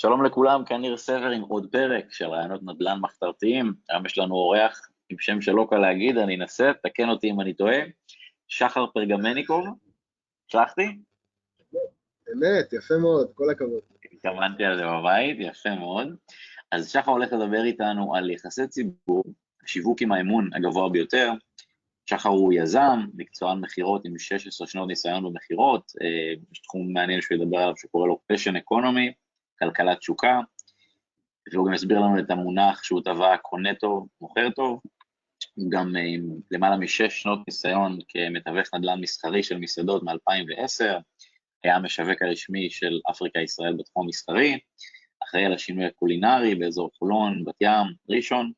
שלום לכולם, כאן ניר סבר עם עוד פרק של רעיונות נדל"ן מחתרתיים. היום יש לנו אורח עם שם שלא קל להגיד, אני אנסה, תקן אותי אם אני טועה, שחר פרגמניקוב, הצלחתי? אמת, יפה מאוד, כל הכבוד. התכוונתי על זה בבית, יפה מאוד. אז שחר הולך לדבר איתנו על יחסי ציבור, שיווק עם האמון הגבוה ביותר. שחר הוא יזם, מקצוען מכירות עם 16 שנות ניסיון במכירות, אה, יש תחום מעניין שהוא ידבר עליו שקורא לו פשן אקונומי, כלכלת תשוקה, והוא גם יסביר לנו את המונח שהוא טבע קונה טוב, מוכר טוב, גם אה, עם למעלה משש שנות ניסיון כמתווך נדל"ן מסחרי של מסעדות מ-2010, היה המשווק הרשמי של אפריקה ישראל בתחום המסחרי, אחראי על השינוי הקולינרי באזור חולון, בת ים, ראשון,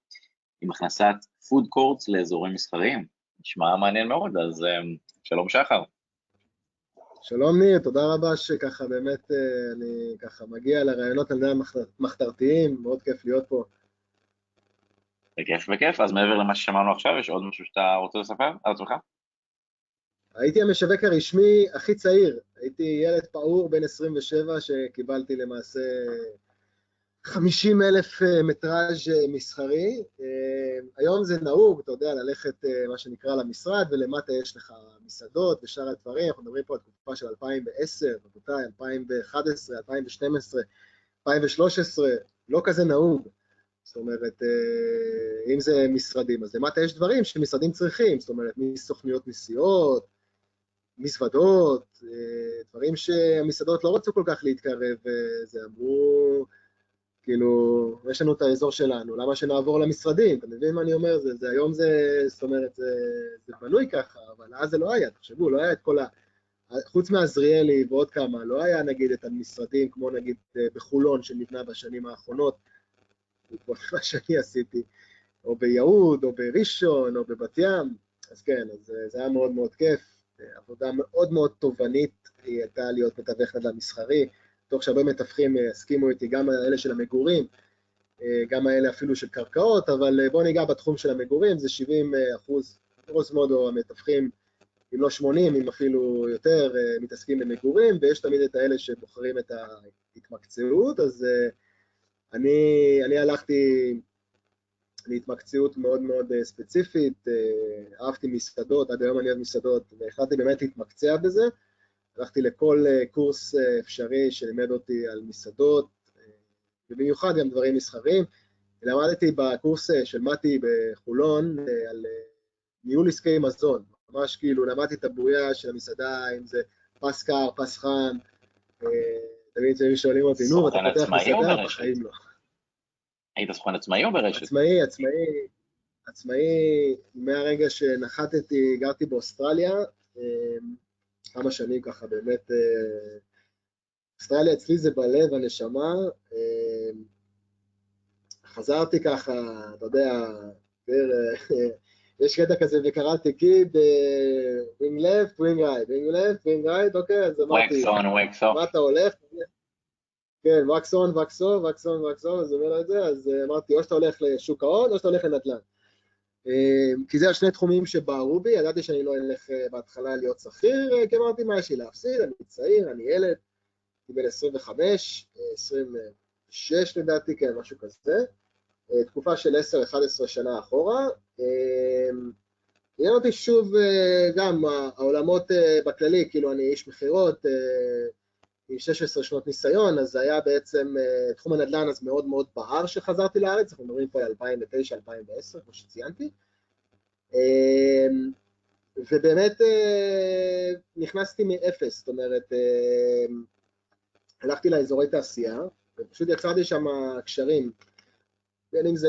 עם הכנסת פוד קורטס לאזורים מסחריים. נשמע מעניין מאוד, אז אה, שלום שחר. שלום ניר, תודה רבה שככה באמת אה, אני ככה מגיע לרעיונות על דעה מחתרתיים, מאוד כיף להיות פה. בכיף בכיף, אז מעבר למה ששמענו עכשיו, יש עוד משהו שאתה רוצה לספר על עצמך? הייתי המשווק הרשמי הכי צעיר, הייתי ילד פעור בן 27 שקיבלתי למעשה 50 אלף אה, מטראז' אה, מסחרי. אה, היום זה נהוג, אתה יודע, ללכת, מה שנקרא, למשרד, ולמטה יש לך מסעדות ושאר הדברים. אנחנו מדברים פה על תקופה של 2010, רבותיי, 2011, 2012, 2013, לא כזה נהוג. זאת אומרת, אם זה משרדים, אז למטה יש דברים שמשרדים צריכים, זאת אומרת, מסוכניות נסיעות, מזוודות, דברים שהמסעדות לא רצו כל כך להתקרב, וזה אמרו, כאילו, יש לנו את האזור שלנו, למה שנעבור למשרדים? אתה מבין מה אני אומר? זה, זה היום זה, זאת אומרת, זה, זה בנוי ככה, אבל אז זה לא היה, תחשבו, לא היה את כל ה... חוץ מעזריאלי ועוד כמה, לא היה נגיד את המשרדים כמו נגיד בחולון שנבנה בשנים האחרונות, כמו מה שאני עשיתי, או ביהוד, או בראשון, או בבת ים, אז כן, אז זה היה מאוד מאוד כיף, עבודה מאוד מאוד תובענית היא הייתה להיות מתווך נדל"ן מסחרי, בטוח שהרבה מתווכים יסכימו איתי, גם אלה של המגורים, אה, גם האלה אפילו של קרקעות, אבל אה, בואו ניגע בתחום של המגורים, זה 70 אה, אחוז, גרוס מודו המתווכים, אם לא 80, אם אפילו יותר, מתעסקים במגורים, ויש תמיד את האלה שבוחרים את ההתמקצעות, אז אני, אני הלכתי להתמקצעות מאוד מאוד ספציפית, אהבתי מסעדות, עד היום אני אוהב מסעדות, והחלטתי באמת להתמקצע בזה. הלכתי לכל אה, קורס אה, אפשרי שלימד אותי על מסעדות, אה, ובמיוחד גם דברים מסחריים. למדתי בקורס של מתי בחולון על ניהול עסקי מזון, ממש כאילו למדתי את הבוריה של המסעדה, אם זה פס קר, פס חם, תמיד כשהם שואלים אותי, נו, אתה פותח מסעדה? בחיים לא. היית סוכן עצמאי או ברשת? עצמאי, עצמאי, עצמאי, מהרגע שנחתתי, גרתי באוסטרליה, כמה שנים ככה באמת, אה, אוסטרליה אצלי זה בלב, הנשמה. אה, חזרתי ככה, אתה יודע, אה, יש קטע כזה וקראטה קיד, wing left, wing right, wing left, wing right, אוקיי, אז אמרתי, מה אתה הולך? כן, wax on, wax on, wax on, wax on, אז אומר לו את זה, אז אמרתי, או שאתה הולך לשוק ההון, או שאתה הולך לנדל"ן. אמ, כי זה השני תחומים שבערו בי, ידעתי שאני לא אלך אה, בהתחלה להיות שכיר, אה, כי אמרתי מה יש לי להפסיד, אני צעיר, אני ילד, אני בן 25, 26 לדעתי, כן, משהו כזה, אה, תקופה של 10-11 שנה אחורה. אמ, עניין אותי שוב גם העולמות בכללי, כאילו אני איש מכירות, עם 16 שנות ניסיון, אז זה היה בעצם, uh, תחום הנדל"ן אז מאוד מאוד בער שחזרתי לארץ, אנחנו מדברים פה על 2009-2010, כמו שציינתי. Uh, ובאמת uh, נכנסתי מאפס, זאת אומרת, uh, הלכתי לאזורי תעשייה, ופשוט יצרתי שם קשרים, בין אם זה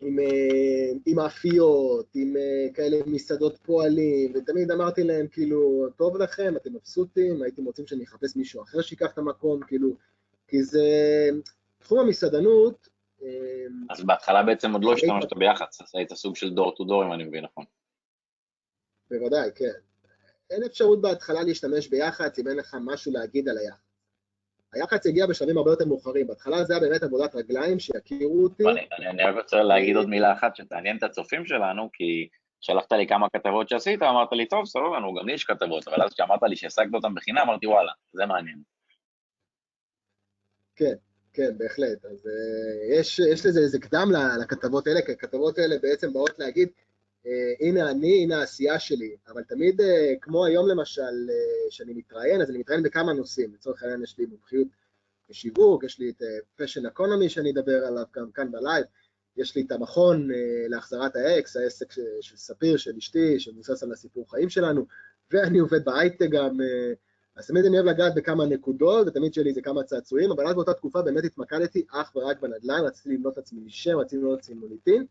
עם, אה, עם מאפיות, עם אה, כאלה מסעדות פועלים, ותמיד אמרתי להם, כאילו, טוב לכם, אתם מבסוטים, הייתם רוצים שאני אחפש מישהו אחר שיקח את המקום, כאילו, כי זה... תחום המסעדנות... אה, אז בהתחלה בעצם עוד לא השתמשת ביח"צ, אז היית סוג של דור טו דור, אם אני מבין נכון. בוודאי, כן. אין אפשרות בהתחלה להשתמש ביח"צ אם אין לך משהו להגיד על היח"צ. היח"צ הגיע בשלבים הרבה יותר מאוחרים, בהתחלה זה היה באמת עבודת רגליים שיכירו אותי. אני רק רוצה להגיד עוד מילה אחת שתעניין את הצופים שלנו, כי שלחת לי כמה כתבות שעשית, אמרת לי, טוב, סבבה, לנו גם לי יש כתבות, אבל אז כשאמרת לי שהשגת אותן בחינם, אמרתי, וואלה, זה מעניין. כן, כן, בהחלט. אז uh, יש, יש לזה איזה קדם לכתבות האלה, כי הכתבות האלה בעצם באות להגיד, הנה אני, הנה העשייה שלי, אבל תמיד, אה, כמו היום למשל, אה, שאני מתראיין, אז אני מתראיין בכמה נושאים. לצורך העניין יש לי מומחיות בשיווק, יש לי את passion economy שאני אדבר עליו גם כאן בלייב, יש לי את המכון להחזרת האקס, העסק של, ספיר, של אשתי, שמבוסס על הסיפור חיים שלנו, ואני עובד בהייטק גם, אז תמיד אני אוהב לגעת בכמה נקודות, ותמיד שלי זה כמה צעצועים, אבל אז באותה תקופה באמת התמקדתי אך ורק בנדל"ן, רציתי לבנות את עצמי שם, רציתי לבנות את עצמי מוניטין,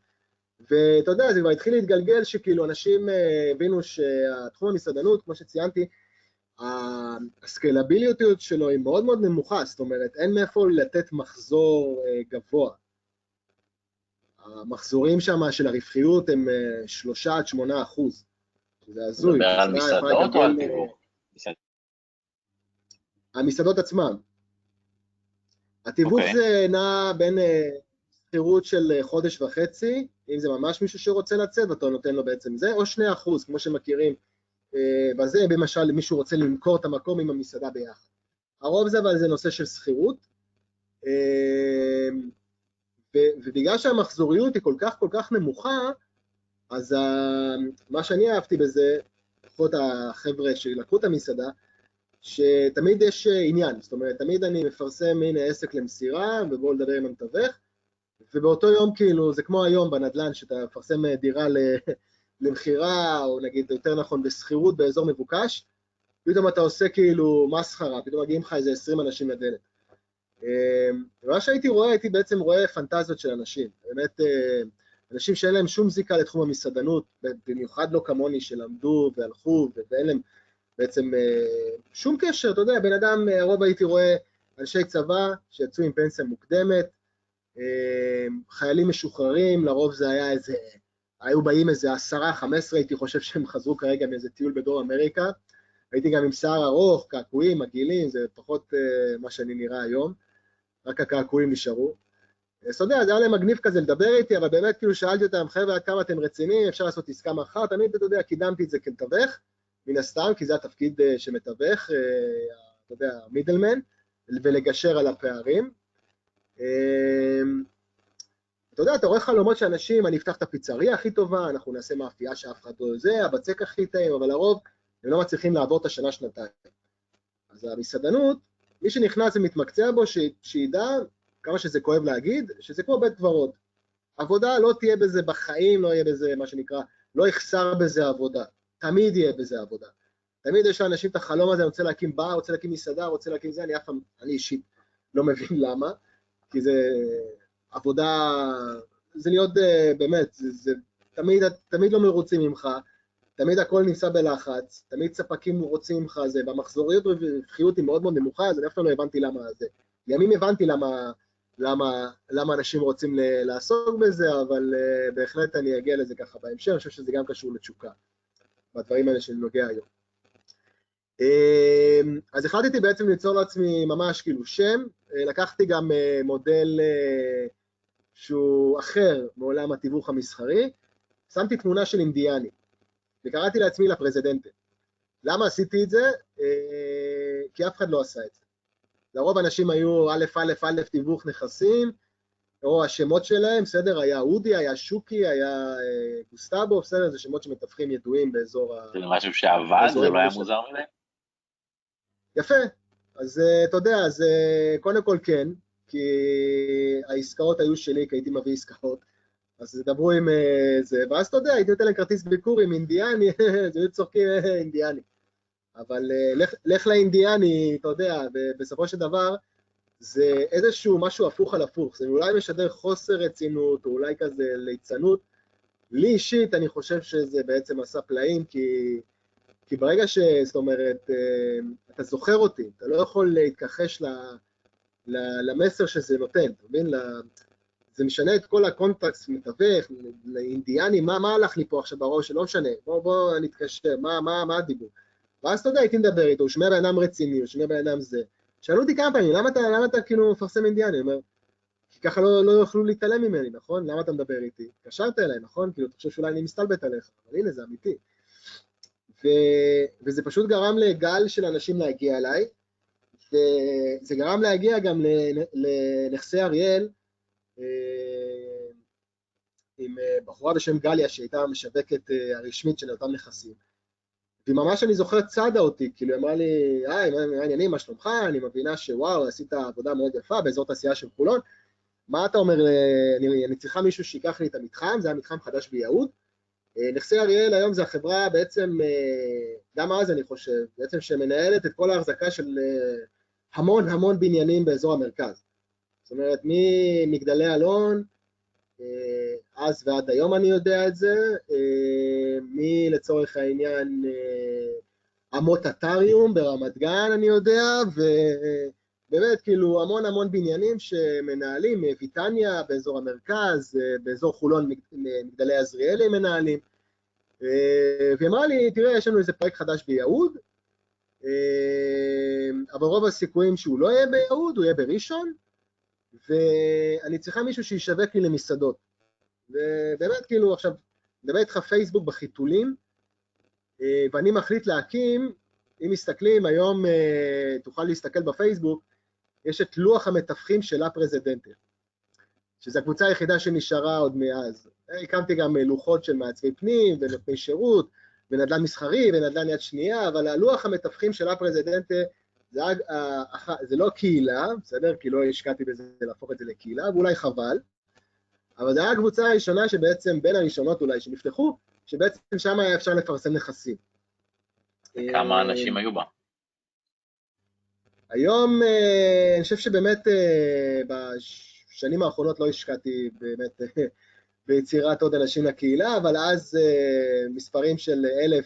ואתה יודע, זה כבר התחיל להתגלגל שכאילו אנשים אה, הבינו שהתחום המסעדנות, כמו שציינתי, הסקיילביליות שלו היא מאוד מאוד נמוכה, זאת אומרת, אין מאיפה לתת מחזור אה, גבוה. המחזורים שם של הרווחיות הם אה, שלושה עד שמונה אחוז. זה הזוי. מדבר על מסעדות או על תיווך? המסעדות עצמן. התיווך okay. אוקיי. זה נע בין אה, שכירות של אה, חודש וחצי, אם זה ממש מישהו שרוצה לצאת, ואתה נותן לו בעצם זה, או שני אחוז, כמו שמכירים בזה, אה, למשל מישהו רוצה למכור את המקום עם המסעדה ביחד. הרוב זה אבל זה נושא של שכירות, ובגלל שהמחזוריות היא כל כך כל כך נמוכה, אז מה שאני אהבתי בזה, לפחות החבר'ה שלקחו את המסעדה, שתמיד יש אה, עניין, זאת אומרת, תמיד אני מפרסם הנה עסק למסירה, ובואו לדבר עם המתווך, ובאותו יום כאילו, זה כמו היום בנדל"ן, שאתה מפרסם אה, דירה למכירה, או נגיד יותר נכון בשכירות באזור מבוקש, פתאום אתה עושה כאילו מסחרה, פתאום מגיעים לך איזה 20 אנשים לדלת. אה, ומה שהייתי רואה, הייתי בעצם רואה פנטזיות של אנשים, באמת אנשים שאין להם שום זיקה לתחום המסעדנות, במיוחד לא כמוני שלמדו והלכו ואין להם בעצם אה, שום קשר, אתה יודע, בן אדם, אה, הרוב הייתי רואה אנשי צבא שיצאו עם פנסיה מוקדמת, אה, חיילים משוחררים, לרוב זה היה איזה, היו באים איזה עשרה, חמש עשרה, הייתי חושב שהם חזרו כרגע מאיזה טיול בדרום אמריקה, הייתי גם עם שיער ארוך, קעקועים, מגעילים, זה פחות uh, מה שאני נראה היום, רק הקעקועים נשארו. אז אתה יודע, זה היה להם מגניב כזה לדבר איתי, אבל באמת כאילו שאלתי אותם, חבר'ה, עד כמה אתם רציניים, אפשר לעשות עסקה מחר, תמיד, אתה יודע, קידמתי את זה כמתווך, מן הסתם, כי זה התפקיד אה, שמתווך, אה, אתה יודע, מידלמן, ולגשר על הפערים. אה, אתה יודע, אתה רואה חלומות של אנשים, אני אפתח את הפיצריה הכי טובה, אנחנו נעשה מאפייה שאף אחד לא זה, הבצק הכי טעים, אבל לרוב הם לא מצליחים לעבור את השנה-שנתיים. אז המסעדנות, מי שנכנס ומתמקצע בו, ש... שידע, כמה שזה כואב להגיד, שזה כמו בית קברות. עבודה לא תהיה בזה בחיים, לא יהיה בזה, מה שנקרא, לא יחסר בזה עבודה. תמיד יהיה בזה עבודה. תמיד יש לאנשים את החלום הזה, אני רוצה להקים בר, רוצה להקים מסעדה, רוצה להקים זה, אני אף פעם, אני אישית לא מבין למה, כי זה עבודה, זה להיות אה, באמת, זה, זה תמיד, תמיד לא מרוצים ממך, תמיד הכל נמצא בלחץ, תמיד ספקים רוצים ממך זה, והמחזוריות ורווחיות היא מאוד מאוד נמוכה, אז אני אף פעם לא הבנתי למה זה. לימים הבנתי למה, למה, למה אנשים רוצים לעסוק בזה, אבל uh, בהחלט אני אגיע לזה ככה בהמשך, אני חושב שזה גם קשור לתשוקה. בדברים האלה שאני נוגע היום. אמ, אז החלטתי בעצם ליצור לעצמי ממש כאילו שם, אה, לקחתי גם אה, מודל אה, שהוא אחר מעולם התיווך המסחרי, שמתי תמונה של אינדיאני, וקראתי לעצמי לפרזידנטה. למה עשיתי את זה? כי אף אחד לא עשה את זה. לרוב אנשים היו א', א', א', תיווך נכסים, או השמות שלהם, בסדר, היה אודי, היה שוקי, היה גוסטבו, בסדר, זה שמות שמתווכים ידועים באזור ה... זה משהו שעבד, זה לא היה מוזר מדי? יפה, אז אה, אתה יודע, אז אה, קודם כל כן, כי העסקאות היו שלי, כי הייתי מביא עסקאות, אז דברו עם זה, ואז אתה יודע, הייתי נותן להם כרטיס ביקור עם אינדיאני, זה היו צוחקים אינדיאני. אבל לך, לך לאינדיאני, אתה יודע, בסופו של דבר, זה איזשהו משהו הפוך על הפוך, זה אולי משדר חוסר רצינות, או אולי כזה ליצנות. לי אישית, אני חושב שזה בעצם עשה פלאים, כי, כי ברגע ש... זאת אומרת, אה, אתה זוכר אותי, אתה לא יכול להתכחש ל, ל, למסר שזה נותן, אתה מבין? זה משנה את כל הקונטקסט, מתווך, לאינדיאני, מה, מה הלך לי פה עכשיו בראש, שלא משנה, בוא, בוא נתקשר, מה, מה, מה הדיבור? ואז אתה יודע, הייתי מדבר איתו, הוא שומע בן אדם רציני, הוא שומע בן אדם זה. שאלו אותי כמה פעמים, למה אתה, למה אתה כאילו מפרסם אינדיאני? אני אומר, כי ככה לא, לא יוכלו להתעלם ממני, נכון? למה אתה מדבר איתי? התקשרת אליי, נכון? כאילו, אתה חושב שאולי אני מסתלבט עליך, אבל הנה, זה אמיתי. ו... וזה פשוט גרם לגל של אנשים להגיע אליי, וזה גרם להגיע גם לנכסי אריאל, עם בחורה בשם גליה, שהייתה המשווקת הרשמית של אותם נכסים. וממש אני זוכר צדה אותי, כאילו היא אמרה לי, היי, מה העניינים, מה שלומך? אני מבינה שוואו, עשית עבודה מאוד יפה באזור תעשייה של חולון. מה אתה אומר, אני, אני צריכה מישהו שיקח לי את המתחם, זה היה מתחם חדש ביהוד. נכסי אריאל היום זה החברה בעצם, גם אז אני חושב, בעצם שמנהלת את כל ההחזקה של המון המון בניינים באזור המרכז. זאת אומרת, ממגדלי אלון, אז ועד היום אני יודע את זה, מלצורך העניין אמות אתריום ברמת גן אני יודע, ובאמת כאילו המון המון בניינים שמנהלים, ויטניה באזור המרכז, באזור חולון מגדלי עזריאלי מנהלים, והיא אמרה לי, תראה, יש לנו איזה פרויקט חדש ביהוד, אבל רוב הסיכויים שהוא לא יהיה ביהוד, הוא יהיה בראשון, ואני צריכה מישהו שישווק לי למסעדות. ובאמת, כאילו, עכשיו, מדבר איתך פייסבוק בחיתולים, ואני מחליט להקים, אם מסתכלים, היום תוכל להסתכל בפייסבוק, יש את לוח המתווכים של הפרזנטר, שזו הקבוצה היחידה שנשארה עוד מאז. הקמתי גם לוחות של מעצבי פנים ונותני שירות, ונדל"ן מסחרי ונדל"ן יד שנייה, אבל הלוח המתווכים של הפרזידנטה זה, זה לא קהילה, בסדר? כי לא השקעתי בזה להפוך את זה לקהילה, ואולי חבל, אבל זו הייתה הקבוצה הראשונה שבעצם, בין הראשונות אולי, שנפתחו, שבעצם שם היה אפשר לפרסם נכסים. כמה אנשים היו בה? היום, אני חושב שבאמת בשנים האחרונות לא השקעתי באמת ביצירת עוד אנשים לקהילה, אבל אז מספרים של אלף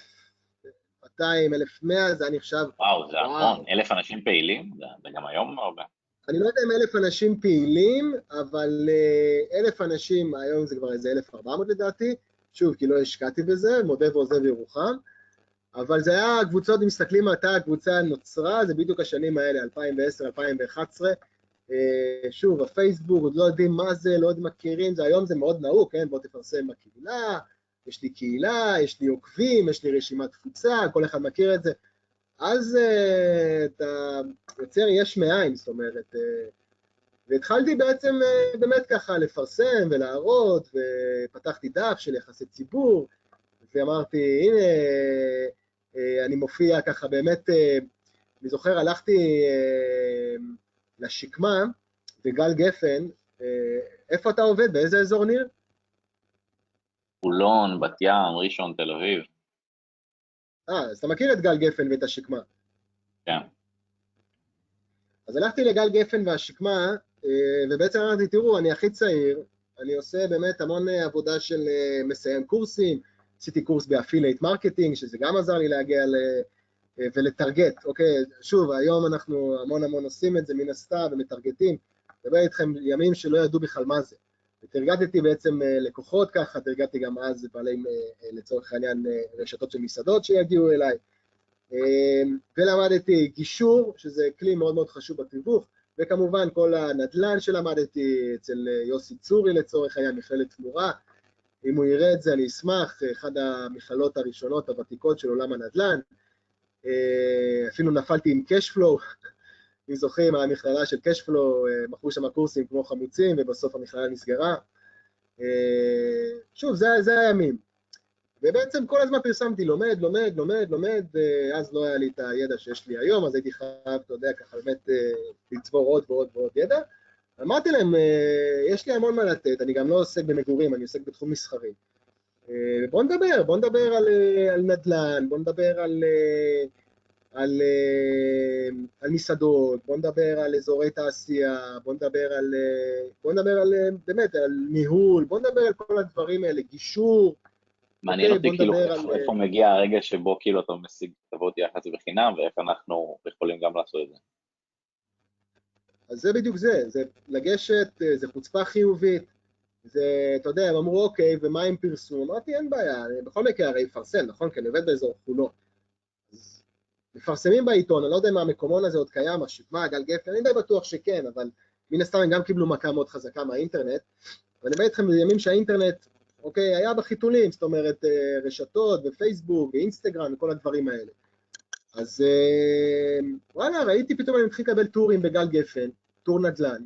200, 1,100, זה היה נחשב... וואו, זה המון, אלף אנשים פעילים? זה גם היום הרבה. אני לא יודע אם אלף אנשים פעילים, אבל אלף אנשים, היום זה כבר איזה 1,400 לדעתי, שוב, כי לא השקעתי בזה, מודה ועוזב ירוחם, אבל זה היה, הקבוצות, אם מסתכלים מתי הקבוצה נוצרה, זה בדיוק השנים האלה, 2010, 2011, שוב, הפייסבוק, עוד לא יודעים מה זה, לא יודעים מכירים, זה היום זה מאוד נהוג, כן, בוא תפרסם בקהילה, יש לי קהילה, יש לי עוקבים, יש לי רשימת תפוצה, כל אחד מכיר את זה. אז uh, אתה יוצר יש מאין, זאת אומרת, uh, והתחלתי בעצם באמת ככה לפרסם ולהראות, ופתחתי דף של יחסי ציבור, ואמרתי, הנה, אני מופיע ככה באמת, uh, אני זוכר, הלכתי uh, לשקמה, וגל גפן, איפה אתה עובד? באיזה אזור ניר? חולון, בת ים, ראשון, תל אביב. אה, אז אתה מכיר את גל גפן ואת השקמה. כן. אז הלכתי לגל גפן והשקמה, אה, ובעצם אמרתי, תראו, אני הכי צעיר, אני עושה באמת המון עבודה של אה, מסיים קורסים, עשיתי קורס ב affiliate marketing, שזה גם עזר לי להגיע ל... אה, ול target, אוקיי? שוב, היום אנחנו המון המון עושים את זה מן הסתם ומטרגטים, מדבר איתכם ימים שלא ידעו בכלל מה זה. ותרגטתי בעצם לקוחות ככה, תרגטתי גם אז בעלי, לצורך העניין, רשתות של מסעדות שיגיעו אליי, ולמדתי גישור, שזה כלי מאוד מאוד חשוב בתיווך, וכמובן כל הנדל"ן שלמדתי אצל יוסי צורי לצורך העניין, מכללת תמורה, אם הוא יראה את זה אני אשמח, אחת המכללות הראשונות הוותיקות של עולם הנדל"ן, אפילו נפלתי עם קשפלואו, אם זוכרים, המכללה של קשפלו, מכרו שם קורסים כמו חמוצים, ובסוף המכללה נסגרה. שוב, זה, זה הימים. ובעצם כל הזמן פרסמתי, לומד, לומד, לומד, לומד, אז לא היה לי את הידע שיש לי היום, אז הייתי חייב, אתה יודע, ככה באמת לצבור עוד ועוד ועוד ידע. אמרתי להם, יש לי המון מה לתת, אני גם לא עוסק במגורים, אני עוסק בתחום מסחרי. בואו נדבר, בואו נדבר על, על נדל"ן, בואו נדבר על... על, על מסעדות, בוא נדבר על אזורי תעשייה, בוא נדבר על, בוא נדבר על, באמת, על ניהול, בוא נדבר על כל הדברים האלה, גישור. מעניין אותי כאילו איפה מגיע הרגע שבו כאילו אתה משיג תבואות יחס בחינם, ואיך אנחנו יכולים גם לעשות את זה. אז זה בדיוק זה, זה לגשת, זה חוצפה חיובית, זה, אתה יודע, הם אמרו, אוקיי, ומה עם פרסום? אמרתי, אין בעיה, בכל מקרה הרי יפרסם, נכון? כי אני עובד באזור חולון. מפרסמים בעיתון, אני לא יודע אם המקומון הזה עוד קיים, השקמה, גל גפן, אני די בטוח שכן, אבל מן הסתם הם גם קיבלו מכה מאוד חזקה מהאינטרנט, ואני בא איתכם בימים שהאינטרנט, אוקיי, היה בחיתולים, זאת אומרת רשתות ופייסבוק ואינסטגרם וכל הדברים האלה. אז אה, וואלה, ראיתי פתאום אני מתחיל לקבל טורים בגל גפן, טור נדל"ן,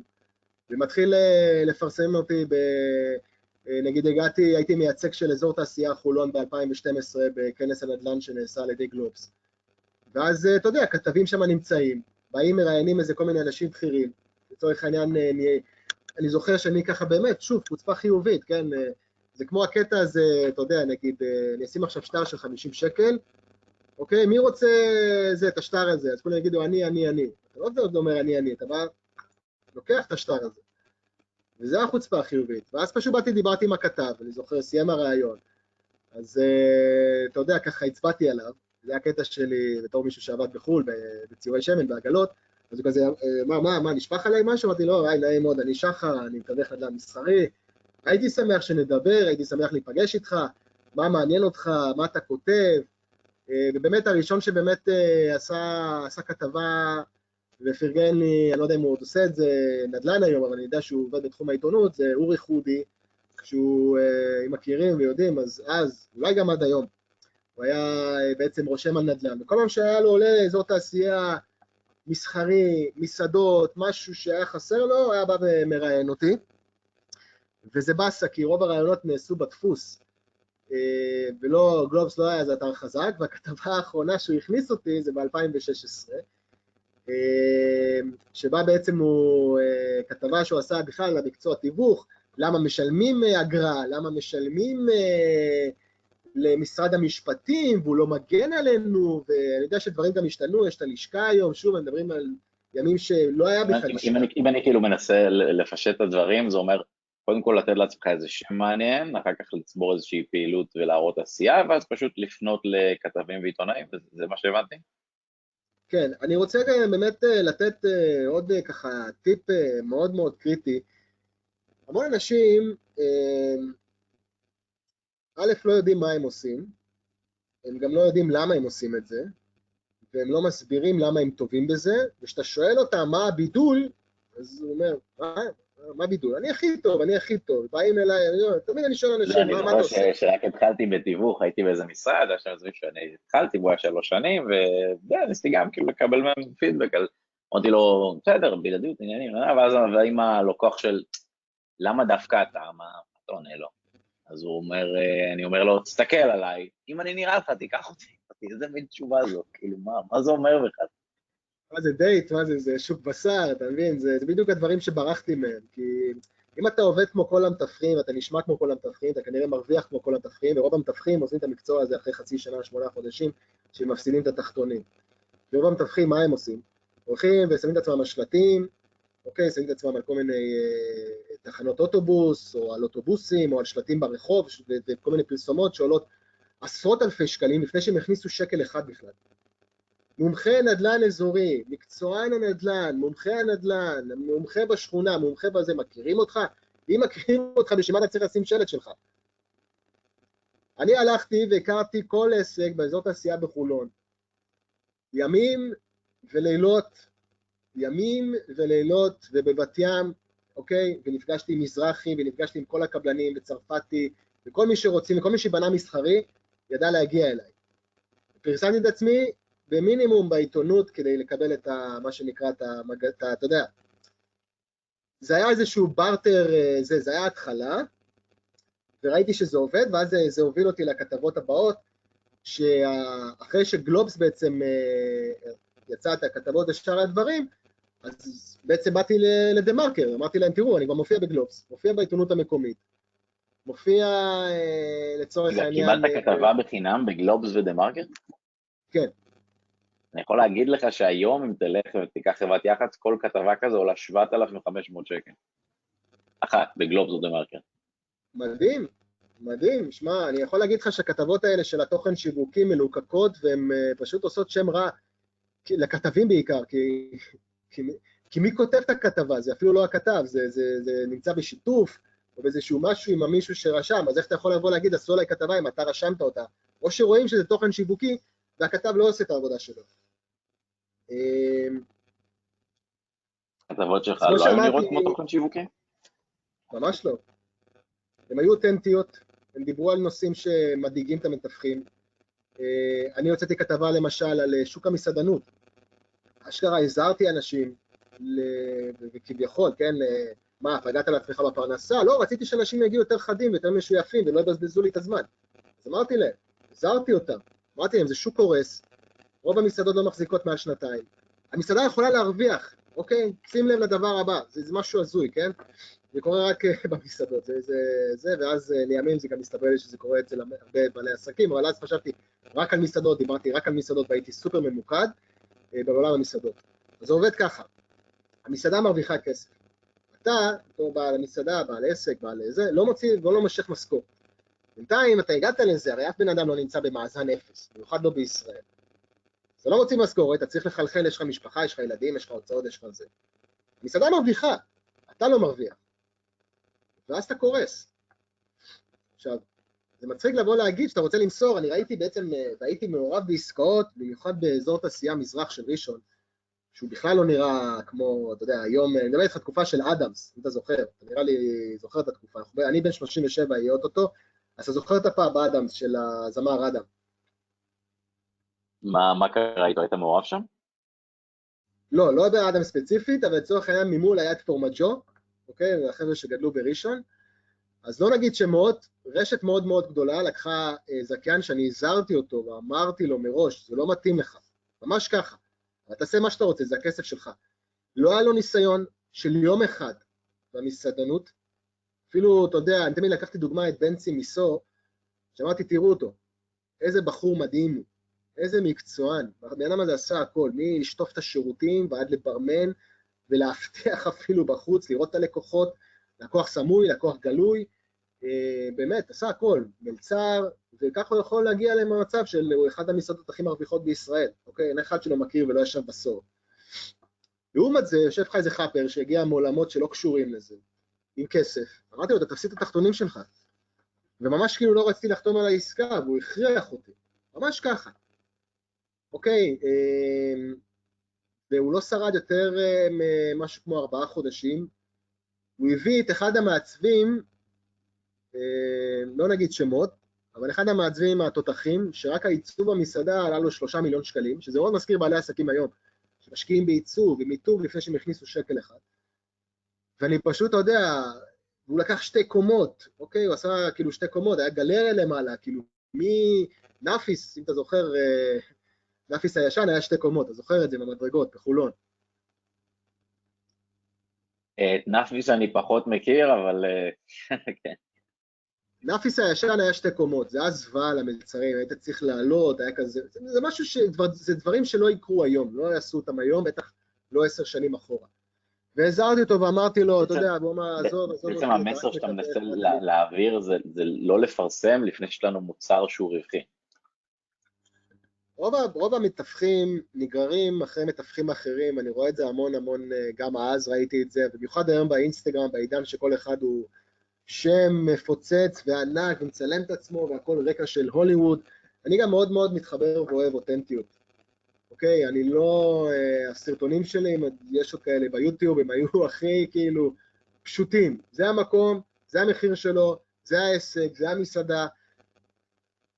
ומתחיל אה, לפרסם אותי ב... אה, נגיד הגעתי, הייתי מייצג של אזור תעשייה חולון ב-2012 בכנס הנדל"ן שנעשה על ידי גלובס. ואז, אתה יודע, כתבים שם נמצאים, באים מראיינים איזה כל מיני אנשים בכירים. לצורך העניין, אני, אני זוכר שאני ככה באמת, שוב, חוצפה חיובית, כן? זה כמו הקטע הזה, אתה יודע, נגיד, אני אשים עכשיו שטר של 50 שקל, אוקיי? מי רוצה זה, את השטר הזה? אז כולם יגידו, אני, אני, אני. אתה לא אומר אני, אני, אתה בא, לוקח את השטר הזה. וזה החוצפה החיובית. ואז פשוט באתי, דיברתי עם הכתב, אני זוכר, סיים הרעיון. אז uh, אתה יודע, ככה הצבעתי עליו, זה הקטע שלי בתור מישהו שעבד בחו"ל, בציורי שמן, בעגלות, אז הוא כזה, מה, מה, מה, נשפך עליי משהו? אמרתי, לא, היי, נעים מאוד, אני שחר, אני מתווך נדל"ן מסחרי, הייתי שמח שנדבר, הייתי שמח להיפגש איתך, מה מעניין אותך, מה אתה כותב, אה, ובאמת הראשון שבאמת אה, עשה, עשה כתבה ופרגן לי, אני לא יודע אם הוא עוד עושה את זה נדל"ן היום, אבל אני יודע שהוא עובד בתחום העיתונות, זה אורי חודי, שהוא, אה, אם מכירים ויודעים, אז אז, אולי גם עד היום, הוא היה בעצם רושם על נדל"ן, וכל פעם שהיה לו עולה לאזור תעשייה מסחרי, מסעדות, משהו שהיה חסר לו, היה בא ומראיין אותי, וזה באסה, כי רוב הרעיונות נעשו בדפוס, אה, ולא, גלובס לא היה איזה אתר חזק, והכתבה האחרונה שהוא הכניס אותי זה ב-2016, אה, שבה בעצם הוא, אה, כתבה שהוא עשה בכלל על המקצוע תיווך, למה משלמים אגרה, למה משלמים למשרד המשפטים, והוא לא מגן עלינו, ואני יודע שדברים גם השתנו, יש את הלשכה היום, שוב, מדברים על ימים שלא היה בכלל לשכה. אם, אם אני כאילו מנסה לפשט את הדברים, זה אומר, קודם כל לתת לעצמך איזה שם מעניין, אחר כך לצבור איזושהי פעילות ולהראות עשייה, ואז פשוט לפנות לכתבים ועיתונאים, וזה מה שהבנתי. כן, אני רוצה באמת אה, לתת אה, עוד אה, ככה טיפ מאוד מאוד קריטי. המון אנשים, א', לא יודעים מה הם עושים, הם גם לא יודעים למה הם עושים את זה, והם לא מסבירים למה הם טובים בזה, וכשאתה שואל אותם מה הבידול, אז הוא אומר, מה? מה בידול? אני הכי טוב, אני הכי טוב. באים אליי, תמיד אני שואל אנשים, מה אתה עושה? אני זוכר שרק התחלתי בתיווך, הייתי באיזה משרד, עכשיו זה שאני התחלתי, הוא היה שלוש שנים, וניסיתי גם כאילו לקבל מהם פידבק על... אמרתי לו, בסדר, בלעדיות, עניינים, אה, ואז עם הלקוח של, למה דווקא אתה, מה אתה עונה לו? אז הוא אומר, אה, אני אומר לו, תסתכל עליי, אם אני נראה לך, תיקח אותי. איזה מין תשובה זאת, כאילו, מה זה אומר בכלל? מה זה דייט, מה זה, זה שוק בשר, אתה מבין? זה, זה בדיוק הדברים שברחתי מהם, כי אם אתה עובד כמו כל המתווכים, אתה נשמע כמו כל המתווכים, אתה כנראה מרוויח כמו כל המתווכים, ורוב המתווכים עושים את המקצוע הזה אחרי חצי שנה, שמונה חודשים, שהם מפסידים את התחתונים. ורוב המתווכים, מה הם עושים? הולכים ושמים את עצמם על שלטים, אוקיי, שמים את עצמם על כל מיני אה, תחנות אוטובוס, או על אוטובוסים, או על שלטים ברחוב, וכל מיני פרסומות שעולות עשרות אלפי שקלים לפני שהם הכניסו שקל אחד בכלל. מומחה נדל"ן אזורי, מקצוען הנדל"ן, מומחה הנדל"ן, מומחה בשכונה, מומחה בזה, מכירים אותך? אם מכירים אותך, בשביל מה אתה צריך לשים שלט שלך? אני הלכתי והכרתי כל עסק באזור תעשייה בחולון. ימים ולילות, ימים ולילות, ובבת ים, אוקיי? ונפגשתי עם מזרחי, ונפגשתי עם כל הקבלנים, וצרפתי, וכל מי שרוצים, וכל מי שבנה מסחרי, ידע להגיע אליי. פרסמתי את עצמי במינימום בעיתונות כדי לקבל את ה, מה שנקרא, את המג... את ה... אתה יודע, זה היה איזשהו בארטר, אה, זה, זה היה התחלה, וראיתי שזה עובד, ואז זה, זה הוביל אותי לכתבות הבאות, שאחרי שגלובס בעצם אה, יצא את הכתבות ושאר הדברים, אז בעצם באתי לדה מרקר, אמרתי להם, תראו, אני כבר מופיע בגלובס, מופיע בעיתונות המקומית, מופיע אה, לצורך העניין... קיבלת כתבה בחינם בגלובס ודה מרקר? כן. אני יכול להגיד לך שהיום אם תלך ותיקח חברת יח"צ, כל כתבה כזו עולה 7,500 שקל. אחת, בגלובס או דה מרקר. מדהים, מדהים. שמע, אני יכול להגיד לך שהכתבות האלה של התוכן שיווקי מלוקקות, והן uh, פשוט עושות שם רע, לכתבים בעיקר, כי, כי, כי מי כותב את הכתבה? זה אפילו לא הכתב, זה, זה, זה נמצא בשיתוף, או באיזשהו משהו עם המישהו שרשם, אז איך אתה יכול לבוא להגיד, עשו עליי כתבה אם אתה רשמת אותה? או שרואים שזה תוכן שיווקי, והכתב לא עושה את העבודה שלו. הכתבות שלך לא היו נראות כמו תוכן שיווקי? ממש לא. הן היו אותנטיות, הן דיברו על נושאים שמדאיגים את המתווכים, אני הוצאתי כתבה למשל על שוק המסעדנות. אשכרה הזהרתי אנשים, וכביכול, כן, מה, פגעת לעצמך בפרנסה? לא, רציתי שאנשים יגיעו יותר חדים, יותר משויפים, ולא יבזבזו לי את הזמן. אז אמרתי להם, הזהרתי אותם, אמרתי להם, זה שוק קורס, רוב המסעדות לא מחזיקות מעל שנתיים. המסעדה יכולה להרוויח, אוקיי? שים לב לדבר הבא, זה, זה משהו הזוי, כן? זה קורה רק במסעדות, זה, זה, זה, ואז אה, לימים זה גם מסתבר לי שזה קורה אצל הרבה בעלי עסקים, אבל אז חשבתי רק על מסעדות, דיברתי רק על מסעדות והייתי סופר ממוקד אה, בעולם המסעדות. אז זה עובד ככה, המסעדה מרוויחה כסף. אתה, בתור בעל המסעדה, בעל עסק, בעל זה, לא מוציא ולא מושך משכורת. בינתיים אתה הגעת לזה, הרי אף בן אדם לא נמצא במאזן אפס, במיוחד לא בישראל. אתה לא מוציא משכורת, אתה צריך לחלחל, יש לך משפחה, יש לך ילדים, יש לך הוצאות, יש לך זה. המסעדה מרוויחה, אתה לא מרוויח. ואז אתה קורס. עכשיו, זה מצחיק לבוא להגיד שאתה רוצה למסור, אני ראיתי בעצם, והייתי מעורב בעסקאות, במיוחד באזור תעשייה מזרח של ראשון, שהוא בכלל לא נראה כמו, אתה יודע, היום, אני מדבר איתך תקופה של אדמס, אם אתה זוכר, אתה נראה לי זוכר את התקופה, אני בן 37, יהיה אוטוטו, אז אתה זוכר את הפעם באדמס של הזמר אדם. מה, מה קרה איתו? היית מעורב שם? לא, לא באדם ספציפית, אבל לצורך העניין ממול היה את פורמג'ו, אוקיי? החבר'ה שגדלו בראשון. אז לא נגיד שמאות, רשת מאוד מאוד גדולה לקחה אה, זכיין שאני הזהרתי אותו ואמרתי לו מראש, זה לא מתאים לך, ממש ככה. אבל תעשה מה שאתה רוצה, זה הכסף שלך. לא היה לו ניסיון של יום אחד במסעדנות, אפילו, אתה יודע, אני תמיד לקחתי דוגמה את בנצי מיסו, שאמרתי, תראו אותו, איזה בחור מדהים הוא, איזה מקצוען. הבן אדם הזה עשה הכל, מלשטוף את השירותים ועד לברמן, ולהבטיח אפילו בחוץ, לראות את הלקוחות, לקוח סמוי, לקוח גלוי, אה, באמת, עשה הכל, מלצר, וככה הוא יכול להגיע למצב של הוא אחד המסעדות הכי מרוויחות בישראל, אוקיי? אין אחד שלא מכיר ולא ישב בסור. לעומת זה, יושב לך איזה חאפר שהגיע מעולמות שלא קשורים לזה, עם כסף, אמרתי לו, אתה תפסיד את התחתונים שלך. וממש כאילו לא רציתי לחתום על העסקה, והוא הכריח אותי, ממש ככה. אוקיי, אמ, והוא לא שרד יותר אה, ממשהו כמו ארבעה חודשים, הוא הביא את אחד המעצבים, אה, לא נגיד שמות, אבל אחד המעצבים התותחים, שרק העיצוב במסעדה עלה לו שלושה מיליון שקלים, שזה מאוד מזכיר בעלי עסקים היום, שמשקיעים בעיצוב, עם עיצוב לפני שהם הכניסו שקל אחד. ואני פשוט, אתה יודע, הוא לקח שתי קומות, אוקיי? הוא עשה כאילו שתי קומות, היה גלריה למעלה, כאילו, מנאפיס, אם אתה זוכר, אה, נאפיס הישן היה שתי קומות, אתה זוכר את זה במדרגות, בחולון. את נאפיס אני פחות מכיר, אבל אה, כן. נאפיס הישן היה שתי קומות, זה היה זוועה למלצרים, היית צריך לעלות, היה כזה, זה, זה משהו ש... זה דברים שלא יקרו היום, לא יעשו אותם היום, בטח לא עשר שנים אחורה. והזהרתי אותו ואמרתי לו, אתה יודע, בוא מה, עזוב, עזוב. בעצם המסר שאתה מנסה להעביר זה לא לפרסם לפני שיש לנו מוצר שהוא רווחי. רוב, רוב המתווכים נגררים אחרי מתווכים אחרים, אני רואה את זה המון המון, אה, גם אז ראיתי את זה, במיוחד היום באינסטגרם, בעידן שכל אחד הוא שם מפוצץ וענק ומצלם את עצמו והכל רקע של הוליווד. אני גם מאוד מאוד מתחבר ואוהב אותנטיות. אוקיי, אני לא... אה, הסרטונים שלי, יש עוד כאלה ביוטיוב, הם היו הכי כאילו פשוטים. זה המקום, זה המחיר שלו, זה העסק, זה המסעדה,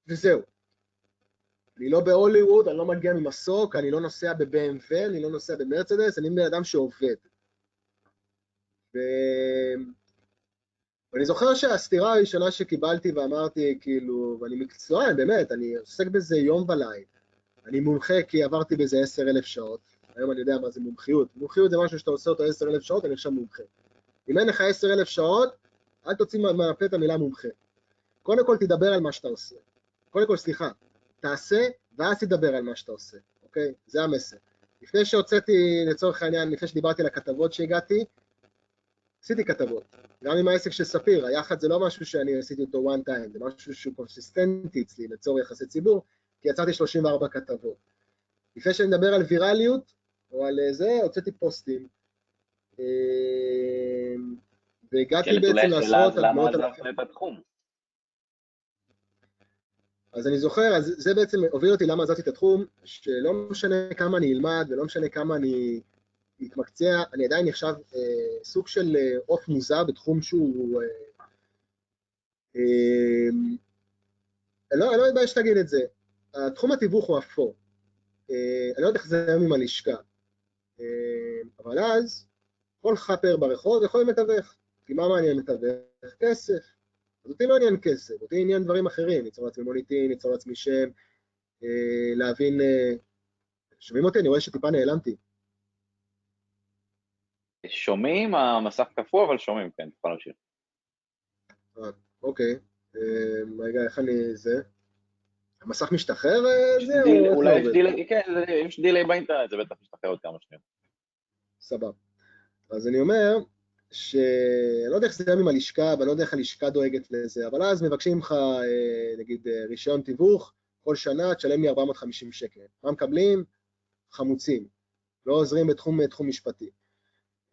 וזהו. אני לא בהוליווד, אני לא מגיע ממסוק, אני לא נוסע ב-BMW, אני לא נוסע במרצדס, אני בן אדם שעובד. ו... ואני זוכר שהסתירה הראשונה שקיבלתי ואמרתי, כאילו, ואני מקצוען, באמת, אני עוסק בזה יום ולילה. אני מומחה כי עברתי בזה עשר אלף שעות. היום אני יודע מה זה מומחיות. מומחיות זה משהו שאתה עושה אותו עשר אלף שעות, אני עכשיו מומחה. אם אין לך עשר אלף שעות, אל תוציא מהפה את המילה מומחה. קודם כל תדבר על מה שאתה עושה. קודם כל, סליחה, תעשה, ואז תדבר על מה שאתה עושה, אוקיי? זה המסר. לפני שהוצאתי, לצורך העניין, לפני שדיברתי על הכתבות שהגעתי, עשיתי כתבות. גם עם העסק של ספיר, היחד זה לא משהו שאני עשיתי אותו one time, זה משהו שהוא קונסיסטנטי אצלי לצורך יחסי ציבור, כי יצרתי 34 כתבות. לפני שאני מדבר על ויראליות, או על זה, הוצאתי פוסטים. אה, והגעתי כן, בעצם לעשרות על מאות אלפים. אז אני זוכר, אז זה בעצם הוביל אותי למה עזבתי את התחום, שלא משנה כמה אני אלמד ולא משנה כמה אני אתמקצע, אני עדיין נחשב אה, סוג של אה, עוף אה, מוזר בתחום שהוא... אה, אה, לא, אני לא מתבייש להגיד את זה. התחום התיווך הוא אפור. אה, אני לא יודע איך זה היום עם הלשכה, אה, אבל אז כל חאפר ברחוב יכול מתווך. כי מה מעניין מתווך? כסף. אז אותי לא עניין כסף, אותי עניין דברים אחרים, ליצור לעצמי מוניטין, ליצור לעצמי שם, אה, להבין... שומעים אותי? אני רואה שטיפה נעלמתי. שומעים, המסך קפוא, אבל שומעים, כן, תוכל להמשיך. אוקיי. רגע, איך אני... זה? המסך משתחרר? זה, אולי יש דילי, כן, יש דילי באינטרנט, זה בטח משתחרר עוד כמה שניות. סבבה. אז אני אומר, שאני לא יודע איך זה גם עם הלשכה, ואני לא יודע איך הלשכה דואגת לזה, אבל אז מבקשים ממך, אה, נגיד, אה, רישיון תיווך, כל שנה תשלם לי 450 שקל. מה מקבלים? חמוצים. לא עוזרים בתחום, בתחום משפטי.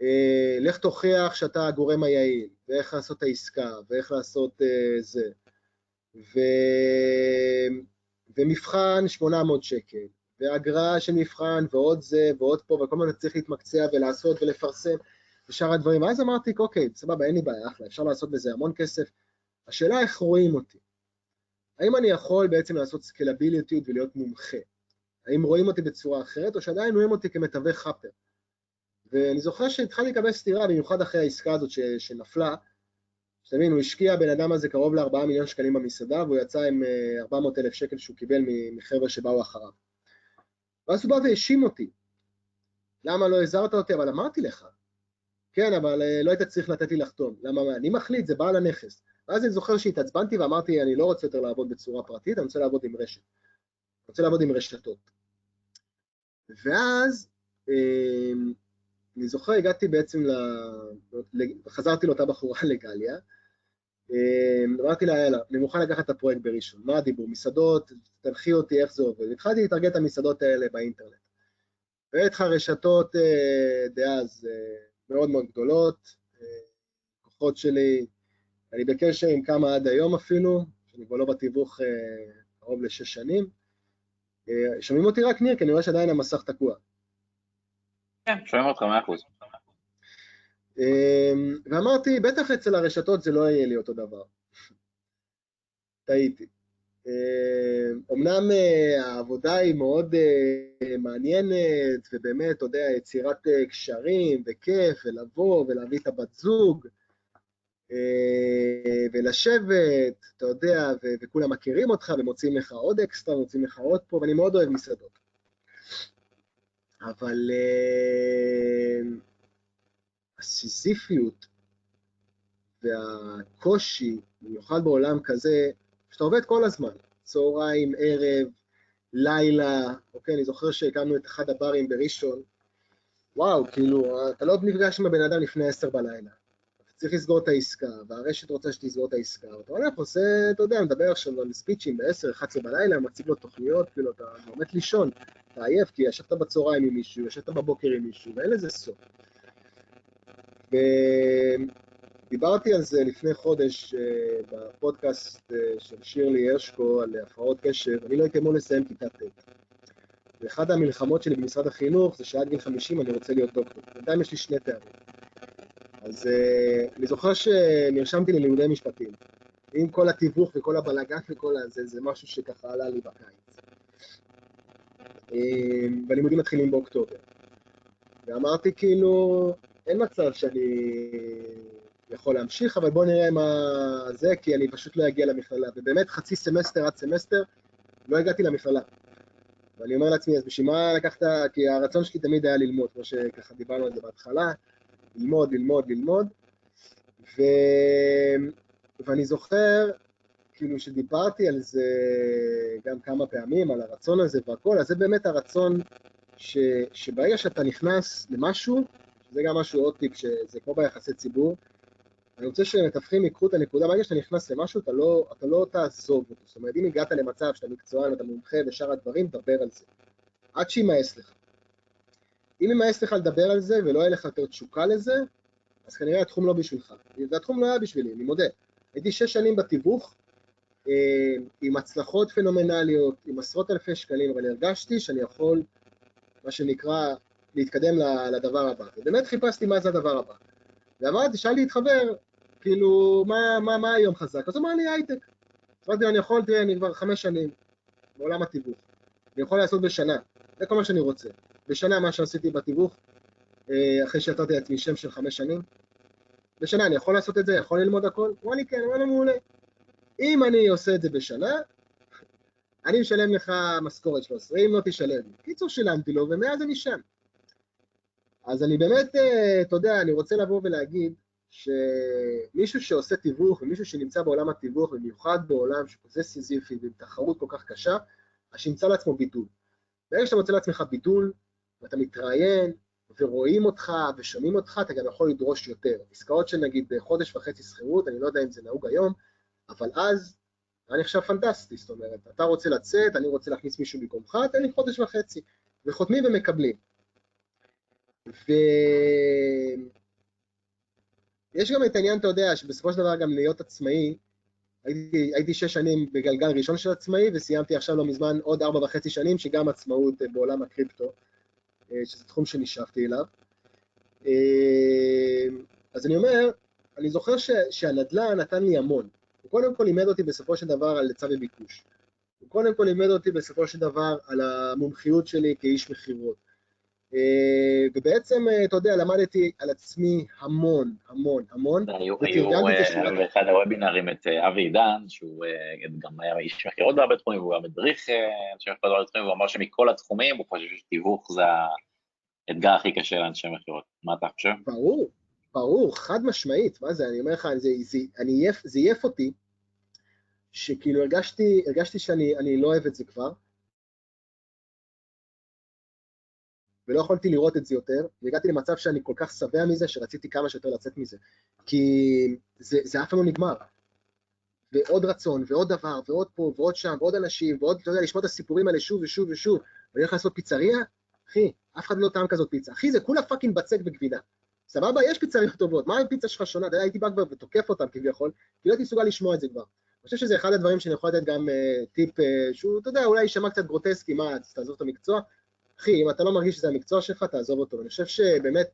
אה, לך תוכיח שאתה הגורם היעיל, ואיך לעשות את העסקה, ואיך לעשות זה. ו... ומבחן 800 שקל, ואגרה של מבחן, ועוד זה, ועוד פה, וכל הזמן צריך להתמקצע ולעשות ולפרסם, ושאר הדברים. ואז אמרתי, אוקיי, סבבה, אין לי בעיה, אחלה, אפשר לעשות בזה המון כסף. השאלה איך רואים אותי. האם אני יכול בעצם לעשות סקלביליות ולהיות מומחה? האם רואים אותי בצורה אחרת, או שעדיין רואים אותי כמתווך חאפר? ואני זוכר שהתחלתי לקבל סטירה, במיוחד אחרי העסקה הזאת ש, שנפלה, שתבין, הוא השקיע בן אדם הזה קרוב ל-4 מיליון שקלים במסעדה, והוא יצא עם 400 אה, אלף שקל שהוא קיבל מחבר'ה שבאו אחריו. ואז הוא בא והאשים אותי. למה לא הזהרת אותי? אבל אמרתי לך. כן, אבל אה, לא היית צריך לתת לי לחתום. למה? אני מחליט, זה בעל הנכס. ואז אני זוכר שהתעצבנתי ואמרתי, אני לא רוצה יותר לעבוד בצורה פרטית, אני רוצה לעבוד עם רשת. אני רוצה לעבוד עם רשתות. ואז אה, אני זוכר, הגעתי בעצם ל... חזרתי לאותה בחורה לגליה, אמ, אמרתי לה, יאללה, אני מוכן לקחת את הפרויקט בראשון, מה הדיבור? מסעדות, תנחי אותי איך זה עובד. התחלתי להתארגן את המסעדות האלה באינטרנט. והיו איתך רשתות אה, דאז אה, מאוד מאוד גדולות, אה, כוחות שלי, אני בקשר עם כמה עד היום אפילו, שאני כבר לא בתיווך קרוב לשש שנים. שומעים אותי רק ניר, כי אני רואה שעדיין המסך תקוע. כן, שומעים אותך מאה אחוז. אמ, ואמרתי, בטח אצל הרשתות זה לא יהיה לי אותו דבר. טעיתי. אמנם אה, העבודה היא מאוד אה, מעניינת, ובאמת, אתה יודע, יצירת אה, קשרים, וכיף, ולבוא, ולהביא את הבת זוג, ולשבת, אתה יודע, וכולם מכירים אותך, ומוצאים לך עוד אקסטרה, מוצאים לך עוד פה, ואני מאוד אוהב מסעדות. אבל הסיזיפיות והקושי, במיוחד בעולם כזה, שאתה עובד כל הזמן, צהריים, ערב, לילה, אוקיי, אני זוכר שהקמנו את אחד הברים בראשון, וואו, כאילו, אתה לא נפגש עם הבן אדם לפני עשר בלילה. אתה צריך לסגור את העסקה, והרשת רוצה שתסגור את העסקה, ואתה הולך, עושה, אתה יודע, מדבר עכשיו על ספיצ'ים ב-10, 11 בלילה, מציג לו תוכניות, כאילו, אתה עומד לישון, אתה עייף, כי ישבת בצהריים עם מישהו, ישבת בבוקר עם מישהו, ואין לזה סוף. ודיברתי על זה לפני חודש אה, בפודקאסט אה, של שירלי הרשקו על הפרעות קשר, אני לא הייתי אמור לסיים כיתה ט'. ואחד המלחמות שלי במשרד החינוך זה שעד גיל 50 אני רוצה להיות דוקטור. בינתיים יש לי שני תארים. אז uh, אני זוכר שנרשמתי ללימודי משפטים. עם כל התיווך וכל הבלאגן וכל הזה, זה משהו שככה עלה לי בקיץ. והלימודים מתחילים באוקטובר. ואמרתי כאילו, אין מצב שאני יכול להמשיך, אבל בואו נראה מה זה, כי אני פשוט לא אגיע למכללה. ובאמת חצי סמסטר עד סמסטר לא הגעתי למכללה. ואני אומר לעצמי, אז בשביל מה לקחת, כי הרצון שלי תמיד היה ללמוד, כמו שככה דיברנו על זה בהתחלה, ללמוד, ללמוד, ללמוד. ו... ואני זוכר, כאילו, שדיברתי על זה גם כמה פעמים, על הרצון הזה והכל, אז זה באמת הרצון ש... שברגע שאתה נכנס למשהו, זה גם משהו, עוד טיפ, שזה כמו ביחסי ציבור. אני רוצה שמתווכים ייקחו את הנקודה, ברגע שאתה נכנס למשהו, אתה לא, אתה לא תעזוב אותו. זאת אומרת, אם הגעת למצב שאתה מקצוען ואתה מומחה ושאר הדברים, דבר על זה. עד שימאס לך. אם ימאס לך לדבר על זה ולא יהיה לך יותר תשוקה לזה, אז כנראה התחום לא בשבילך. והתחום לא היה בשבילי, אני מודה. הייתי שש שנים בתיווך, אה, עם הצלחות פנומנליות, עם עשרות אלפי שקלים, אבל הרגשתי שאני יכול, מה שנקרא, להתקדם לדבר הבא. ובאמת חיפשתי מה זה הדבר הבא. ואמרתי, שאלתי את חבר, כאילו, מה, מה, מה היום חזק? אז הוא אמר לי הייטק. אמרתי לו, אני יכול, תראה, אני כבר חמש שנים. בעולם התיווך. אני יכול לעשות בשנה, זה כל מה שאני רוצה. בשנה מה שעשיתי בתיווך, אה, אחרי שיצרתי לעצמי שם של חמש שנים, בשנה אני יכול לעשות את זה, יכול ללמוד הכל? הוא אמר לי כן, הוא אמר לי מעולה. אם אני עושה את זה בשנה, אני משלם לך משכורת 13, אם לא תשלם. קיצור, שילמתי לו, ומאז אני שם. אז אני באמת, אה, אתה יודע, אני רוצה לבוא ולהגיד שמישהו שעושה תיווך, ומישהו שנמצא בעולם התיווך, במיוחד בעולם שכזה סיזיפי ועם תחרות כל כך קשה, אז שימצא לעצמו ביטול. ברגע שאתה מוצא לעצמך ביטול, ואתה מתראיין, ורואים אותך ושומעים אותך, אתה גם יכול לדרוש יותר. עסקאות של נגיד חודש וחצי שכירות, אני לא יודע אם זה נהוג היום, אבל אז היה נחשב פנטסטי, זאת אומרת, אתה רוצה לצאת, אני רוצה להכניס מישהו במקומך, תן לי חודש וחצי, וחותמים ומקבלים. ויש גם את העניין, אתה יודע, שבסופו של דבר גם להיות עצמאי, הייתי, הייתי שש שנים בגלגל ראשון של עצמאי, וסיימתי עכשיו לא מזמן עוד ארבע וחצי שנים, שגם עצמאות בעולם הקריפטו, אה, שזה תחום שנשאפתי אליו. אה, אז אני אומר, אני זוכר ש, שהנדל"ן נתן לי המון. הוא קודם כל לימד אותי בסופו של דבר על היצע וביקוש. הוא קודם כל לימד אותי בסופו של דבר על המומחיות שלי כאיש מכירות. אה, ובעצם, אה, אתה יודע, למדתי על עצמי המון, המון, המון. היו באחד הוובינרים את אה, אבי עידן, שהוא גם היה איש מכירות בהרבה תחומים, והוא היה מדריך אנשי מכירות בהרבה תחומים, והוא אמר שמכל התחומים הוא חושב שתיווך זה האתגר הכי קשה לאנשי מכירות. מה אתה חושב? ברור, ברור, חד משמעית. מה זה, אני אומר לך, זה, זה, אני, זה עייף אותי, שכאילו הרגשתי שאני לא אוהב את זה כבר. ולא יכולתי לראות את זה יותר, והגעתי למצב שאני כל כך שבע מזה, שרציתי כמה שיותר לצאת מזה. כי זה, זה אף פעם לא נגמר. ועוד רצון, ועוד דבר, ועוד פה, ועוד שם, ועוד אנשים, ועוד, אתה יודע, לשמוע את הסיפורים האלה שוב ושוב ושוב. ואני הולך לעשות פיצריה? אחי, אף אחד לא טעם כזאת פיצה. אחי, זה כולה fucking בצק וגבינה. סבבה? יש פיצריות טובות. מה הפיצה שלך שונה? אתה יודע, הייתי בא כבר ותוקף אותם כביכול, כי לא הייתי מסוגל לשמוע את זה כבר. אני חושב שזה אחד הדברים שאני יכול לתת גם אה, טיפ אה, שהוא, אתה יודע, אולי יישמע קצת גרוטסקי, מה, תעזוב את המקצוע, אחי, אם אתה לא מרגיש שזה המקצוע שלך, תעזוב אותו. אני חושב שבאמת,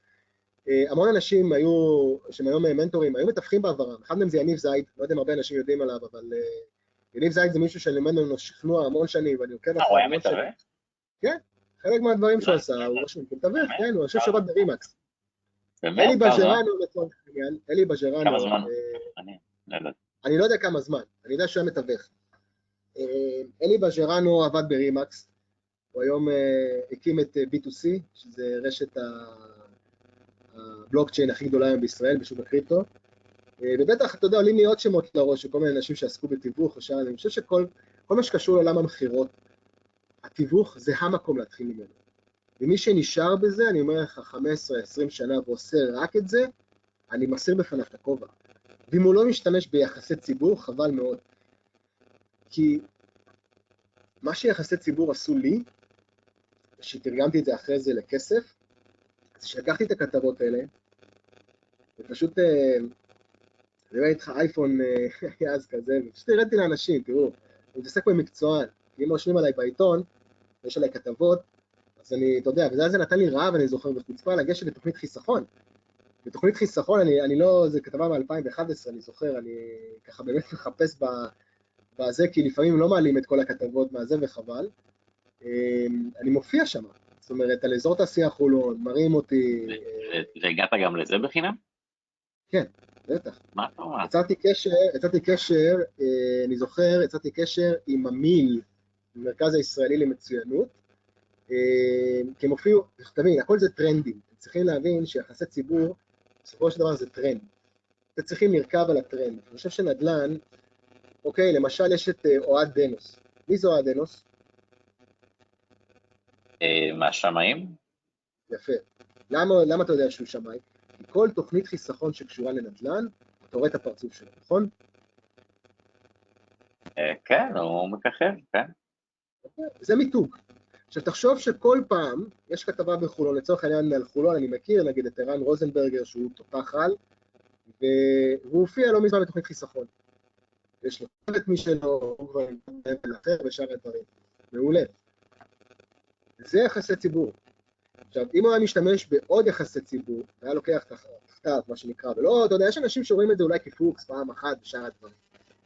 אה, המון אנשים היו, שהם היום מנטורים, היו מתווכים בעברם. אחד מהם זה יניב זייד, לא יודע אם הרבה אנשים יודעים עליו, אבל אה, יניב זייד זה מישהו שלימד לנו שכנוע המון שנים, ואני עוקב אחריו. הוא היה מתווך? כן, חלק מהדברים שהוא עשה, הוא ראש מתווך, כן, הוא יושב שבת ברימקס. אלי בז'רנו לצורך העניין, אלי בז'רנו. כמה זמן? אה, אני לא יודע כמה זמן, אני יודע שהוא היה מתווך. אלי בז'רנו עבד ברימקס, הוא היום uh, הקים את uh, B2C, שזה רשת הבלוקצ'יין הכי גדולה היום בישראל, בשוק הקריפטו. Uh, ובטח, אתה יודע, עולים לי עוד שמות לראש של כל מיני אנשים שעסקו בתיווך, ושאר, אני חושב שכל מה שקשור לעולם המכירות, התיווך זה המקום להתחיל ממנו. ומי שנשאר בזה, אני אומר לך, 15-20 שנה ועושה רק את זה, אני מסיר בפניו את הכובע. ואם הוא לא משתמש ביחסי ציבור, חבל מאוד. כי מה שיחסי ציבור עשו לי, שתרגמתי את זה אחרי זה לכסף, אז שלקחתי את הכתבות האלה, ופשוט, אה, אני רואה איתך אייפון אה, היה אז כזה, ופשוט הראיתי לאנשים, תראו, אני מתעסק במקצוען, אם רושמים עליי בעיתון, יש עליי כתבות, אז אני, אתה יודע, וזה נתן לי רעב, אני זוכר, וחוצפה לגשת לתוכנית חיסכון. בתוכנית חיסכון, אני, אני לא, זו כתבה מ-2011, אני זוכר, אני ככה באמת מחפש בזה, כי לפעמים לא מעלים את כל הכתבות מהזה וחבל. אמ, אני מופיע שם, זאת אומרת, על אזור תעשייה חולון, מראים אותי. והגעת גם לזה בחינם? כן, בטח. מה אתה אומר? יצרתי קשר, יצרתי קשר, אה, אני זוכר, יצרתי קשר עם המיל, במרכז הישראלי למצוינות, אה, כי הם הופיעו, תבין, הכל זה טרנדים. אתם צריכים להבין שיחסי ציבור, בסופו של דבר זה טרנד. אתם צריכים לרכב על הטרנד. אני חושב שנדל"ן, אוקיי, למשל יש את אה, אוהד דנוס. מי זה אוהד דנוס? אה, מהשמאים? יפה. למה, למה אתה יודע שהוא שמאי? כי כל תוכנית חיסכון שקשורה לנדל"ן, אתה רואה את הפרצוף שלו, נכון? אה, כן, הוא מככב, כן. זה מיתוג. עכשיו תחשוב שכל פעם, יש כתבה בחולון, לצורך העניין על חולון, אני מכיר נגיד את ערן רוזנברגר שהוא תותח על, והוא הופיע לא מזמן בתוכנית חיסכון. יש לו צוות משלו, הוא כבר עם אחר ושאר הדברים. מעולה. זה יחסי ציבור. עכשיו, אם הוא היה משתמש בעוד יחסי ציבור, היה לוקח תחתיו, מה שנקרא, ולא, אתה יודע, יש אנשים שרואים את זה אולי כפוקס פעם אחת בשאר הדברים.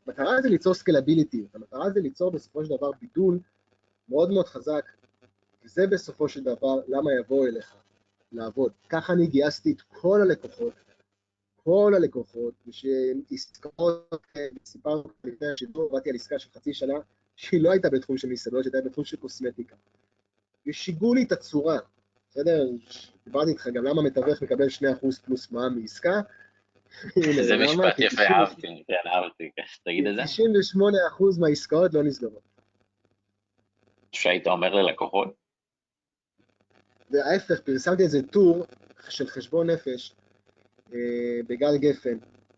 המטרה זה ליצור סקלביליטי, המטרה זה ליצור בסופו של דבר בידול מאוד מאוד חזק, וזה בסופו של דבר למה יבואו אליך לעבוד. ככה אני גייסתי את כל הלקוחות, כל הלקוחות, ושעסקאות, סיפרנו לפני השידור, עבדתי על עסקה של חצי שנה, שהיא לא הייתה בתחום של מסעדות, שהייתה בתחום של קוסמטיקה. ושיגעו לי את הצורה, בסדר? דיברתי איתך גם למה מתווך מקבל 2% פלוס מע"מ מעסקה. זה משפט יפה, אהבתי, כן, אהבתי, תגיד את זה. 98% מהעסקאות לא נסגרות. שהיית אומר ללקוחות? וההפך, פרסמתי איזה טור של חשבון נפש אה, בגל גפן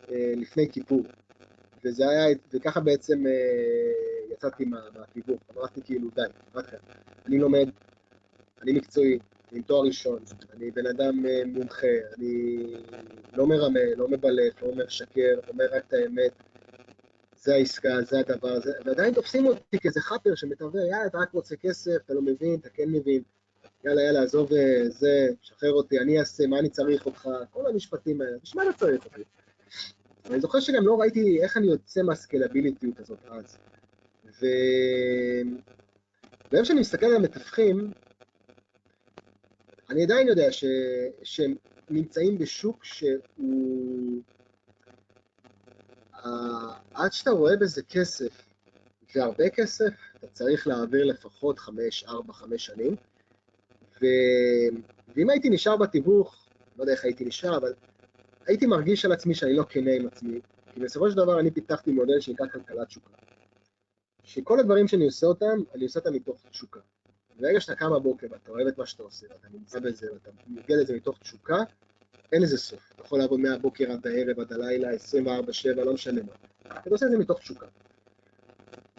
אה, לפני כיפור, וזה היה, וככה בעצם אה, יצאתי מהתיווך, אמרתי כאילו די, רק אני לומד, אני מקצועי, עם תואר ראשון, אני בן אדם מומחה, אני לא מרמה, לא מבלף, לא אומר שקר, אומר רק את האמת, זה העסקה, זה הדבר, זה, ועדיין תופסים אותי כאיזה חאפר שמתעבר, יאללה, אתה רק רוצה כסף, אתה לא מבין, אתה כן מבין, יאללה, יאללה, עזוב זה, שחרר אותי, אני אעשה, מה אני צריך אותך, כל המשפטים האלה, בשביל מה אתה צריך אותי? אני זוכר שגם לא ראיתי איך אני יוצא מהסקלביליטיות הזאת אז. ו... ואיפה שאני מסתכל על המתווכים, אני עדיין יודע ש... שהם נמצאים בשוק שהוא... עד שאתה רואה בזה כסף, והרבה כסף, אתה צריך להעביר לפחות חמש, ארבע, חמש שנים. ו... ואם הייתי נשאר בתיווך, לא יודע איך הייתי נשאר, אבל הייתי מרגיש על עצמי שאני לא כנה עם עצמי, כי בסופו של דבר אני פיתחתי מודל שנקרא כלכלת שוקה. שכל הדברים שאני עושה אותם, אני עושה אותם מתוך תשוקה. ברגע שאתה קם בבוקר ואתה אוהב את מה שאתה עושה, ואתה נמצא בזה, ואתה מגיע לזה מתוך תשוקה, אין לזה סוף. אתה יכול לעבוד מהבוקר עד הערב, עד הלילה, 24-7, לא משנה מה. אתה עושה את זה מתוך תשוקה.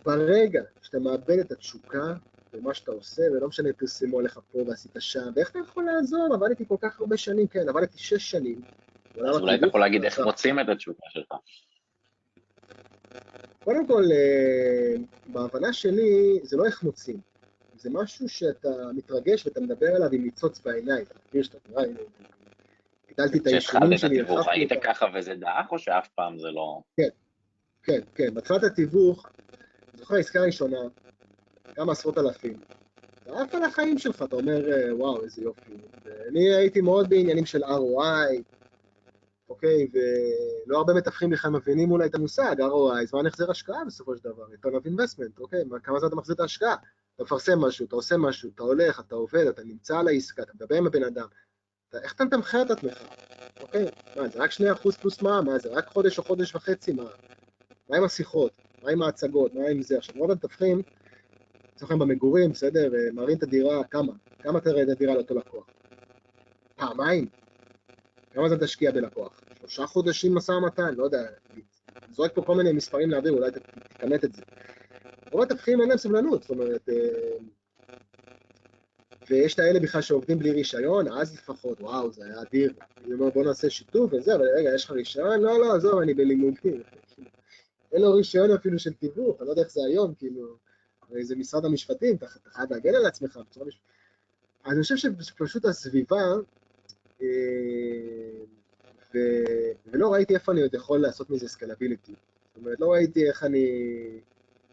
ברגע שאתה מאבד את התשוקה במה שאתה עושה, ולא משנה, פרסמו עליך פה ועשית שם, ואיך אתה יכול לעזור? עבדתי כל כך הרבה שנים, כן, עבדתי שש שנים. אז אולי אתה יכול להגיד איך מוצאים את התשוקה שלך. קודם כל, אה, בהבנה שלי, זה לא איך מוצאים. זה משהו שאתה מתרגש ואתה מדבר עליו עם ניצוץ בעיניים. אתה מכיר שאתה נראה, גידלתי את האישומים שלי, אותם. היית ככה וזה דעך, או שאף פעם זה לא... כן, כן, כן. בתחילת התיווך, זוכר עסקה ראשונה, כמה עשרות אלפים. אתה עף על החיים שלך, אתה אומר, וואו, איזה יופי. ואני הייתי מאוד בעניינים של ROI, אוקיי, ולא הרבה מתווכים בכלל מבינים אולי את המושג, ROI, זמן החזר השקעה בסופו של דבר, return of investment, אוקיי, כמה זמן אתה מחזיר את ההשקעה? אתה מפרסם משהו, אתה עושה משהו, אתה הולך, אתה עובד, אתה נמצא על העסקה, אתה מדבר עם הבן אדם, אתה, איך אתה מתמחר את עצמך? אוקיי, מה, זה רק 2% פלוס מה? מה, זה רק חודש או חודש וחצי? מה? מה עם השיחות? מה עם ההצגות? מה עם זה? עכשיו, רוב המתווכים, אצלכם במגורים, בסדר, אה, מראים את הדירה, כמה? כמה תראה את הדירה לאותו לקוח? פעמיים? כמה זמן תשקיע בלקוח? שלושה חודשים משא ומתן? לא יודע, זורק פה כל מיני מספרים להעביר, אולי תכמת את זה. רוב התווכים אין להם סבלנות, זאת אומרת, אה, ויש את האלה בכלל שעובדים בלי רישיון, אז לפחות, וואו, זה היה אדיר. אני אומר, בוא נעשה שיתוף וזה, אבל רגע, יש לך רישיון? לא, לא, עזוב, אני בלימודים. אין לו רישיון אפילו של תיווך, אני לא יודע איך זה היום, כאילו, הרי זה משרד המשפטים, אתה חייב להגן על עצמך בצורה משפטית. אז אני חושב שפשוט הסביבה, אה, ו... ולא ראיתי איפה אני עוד יכול לעשות מזה סקלביליטי. זאת אומרת, לא ראיתי איך אני,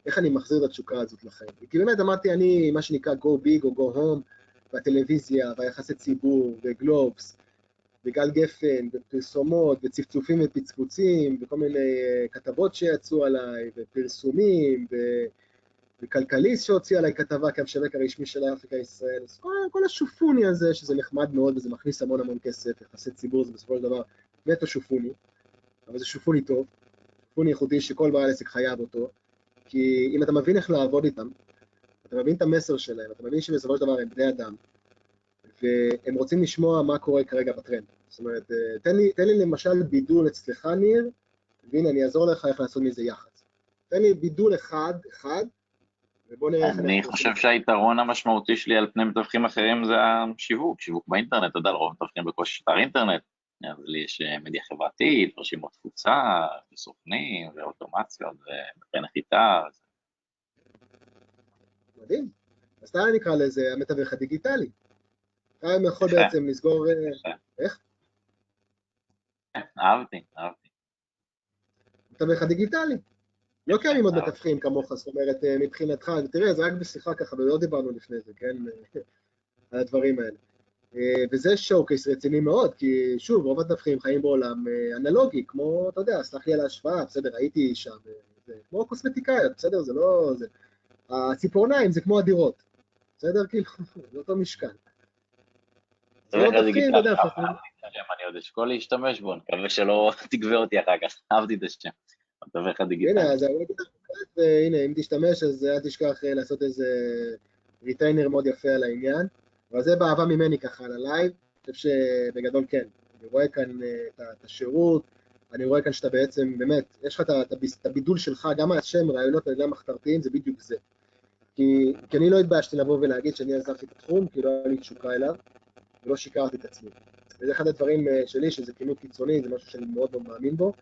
איך אני מחזיר את התשוקה הזאת לחיים. כי באמת אמרתי, אני, מה שנקרא go big או go home, והטלוויזיה, והיחסי ציבור, וגלובס, וגל גפן, ופרסומות, וצפצופים ופצפוצים, וכל מיני אה, כתבות שיצאו עליי, ופרסומים, ו... וכלכליסט שהוציא עליי כתבה כמשווק הרשמי של אפריקה ישראל, אז כל, כל השופוני הזה, שזה נחמד מאוד וזה מכניס המון המון כסף, יחסי ציבור זה בסופו של דבר נטו שופוני, אבל זה שופוני טוב, שופוני איכותי שכל בעל עסק חייב אותו, כי אם אתה מבין איך לעבוד איתם, אתה מבין את המסר שלהם, אתה מבין שבסופו של דבר הם בני אדם, והם רוצים לשמוע מה קורה כרגע בטרנד. זאת אומרת, אה, תן לי, תן לי למשל בידול אצלך, ניר, והנה אני אעזור לך איך לעשות מזה יח"צ. תן לי בידול אחד, אחד, ובוא נראה איך... אני חושב שהיתרון המשמעותי שלי על פני מתווכים אחרים זה השיווק, שיווק באינטרנט, אתה יודע, לרוב מתווכים בקושי אתר אינטרנט, אז לי יש אה, מדיה חברתית, רשימות תפוצה, וסוכנים, ואוטומציות, ובתי נחיתה. מדהים. אז אתה נקרא לזה המתווך הדיגיטלי. אתה יכול בעצם לסגור... אה, איך? אהבתי, אהבתי. המתווך הדיגיטלי. לא קיימים עוד מתווכים כמוך, זאת אומרת, מבחינתך, תראה, זה רק בשיחה ככה, ולא דיברנו לפני זה, כן? על הדברים האלה. וזה שואו קייס רציני מאוד, כי שוב, רוב המתווכים חיים בעולם אנלוגי, כמו, אתה יודע, סלח לי על ההשוואה, בסדר, הייתי שם, זה כמו קוסמטיקאיות, בסדר? זה לא... זה... הציפורניים זה כמו הדירות, בסדר? כאילו, זה אותו משקל. זה לא מתווכים, אתה יודע, אני עוד אשקול להשתמש בו, אני מקווה שלא תגבה אותי אחר כך, אהבתי את השם. הדיגיטלי. הנה, אז אם תשתמש, אז אל תשכח לעשות איזה ריטיינר מאוד יפה על העניין. אבל זה באהבה ממני ככה על הלייב, אני חושב שבגדול כן. אני רואה כאן את השירות, אני רואה כאן שאתה בעצם, באמת, יש לך את הבידול שלך, גם השם, רעיונות וגם מחתרתיים, זה בדיוק זה. כי, כי אני לא התביישתי לבוא ולהגיד שאני עזבתי את התחום, כי לא היה לי תשוקה אליו, ולא שיקרתי את עצמי. וזה אחד הדברים שלי, שזה כנות קיצוני, זה משהו שאני מאוד מאוד מאמין בו.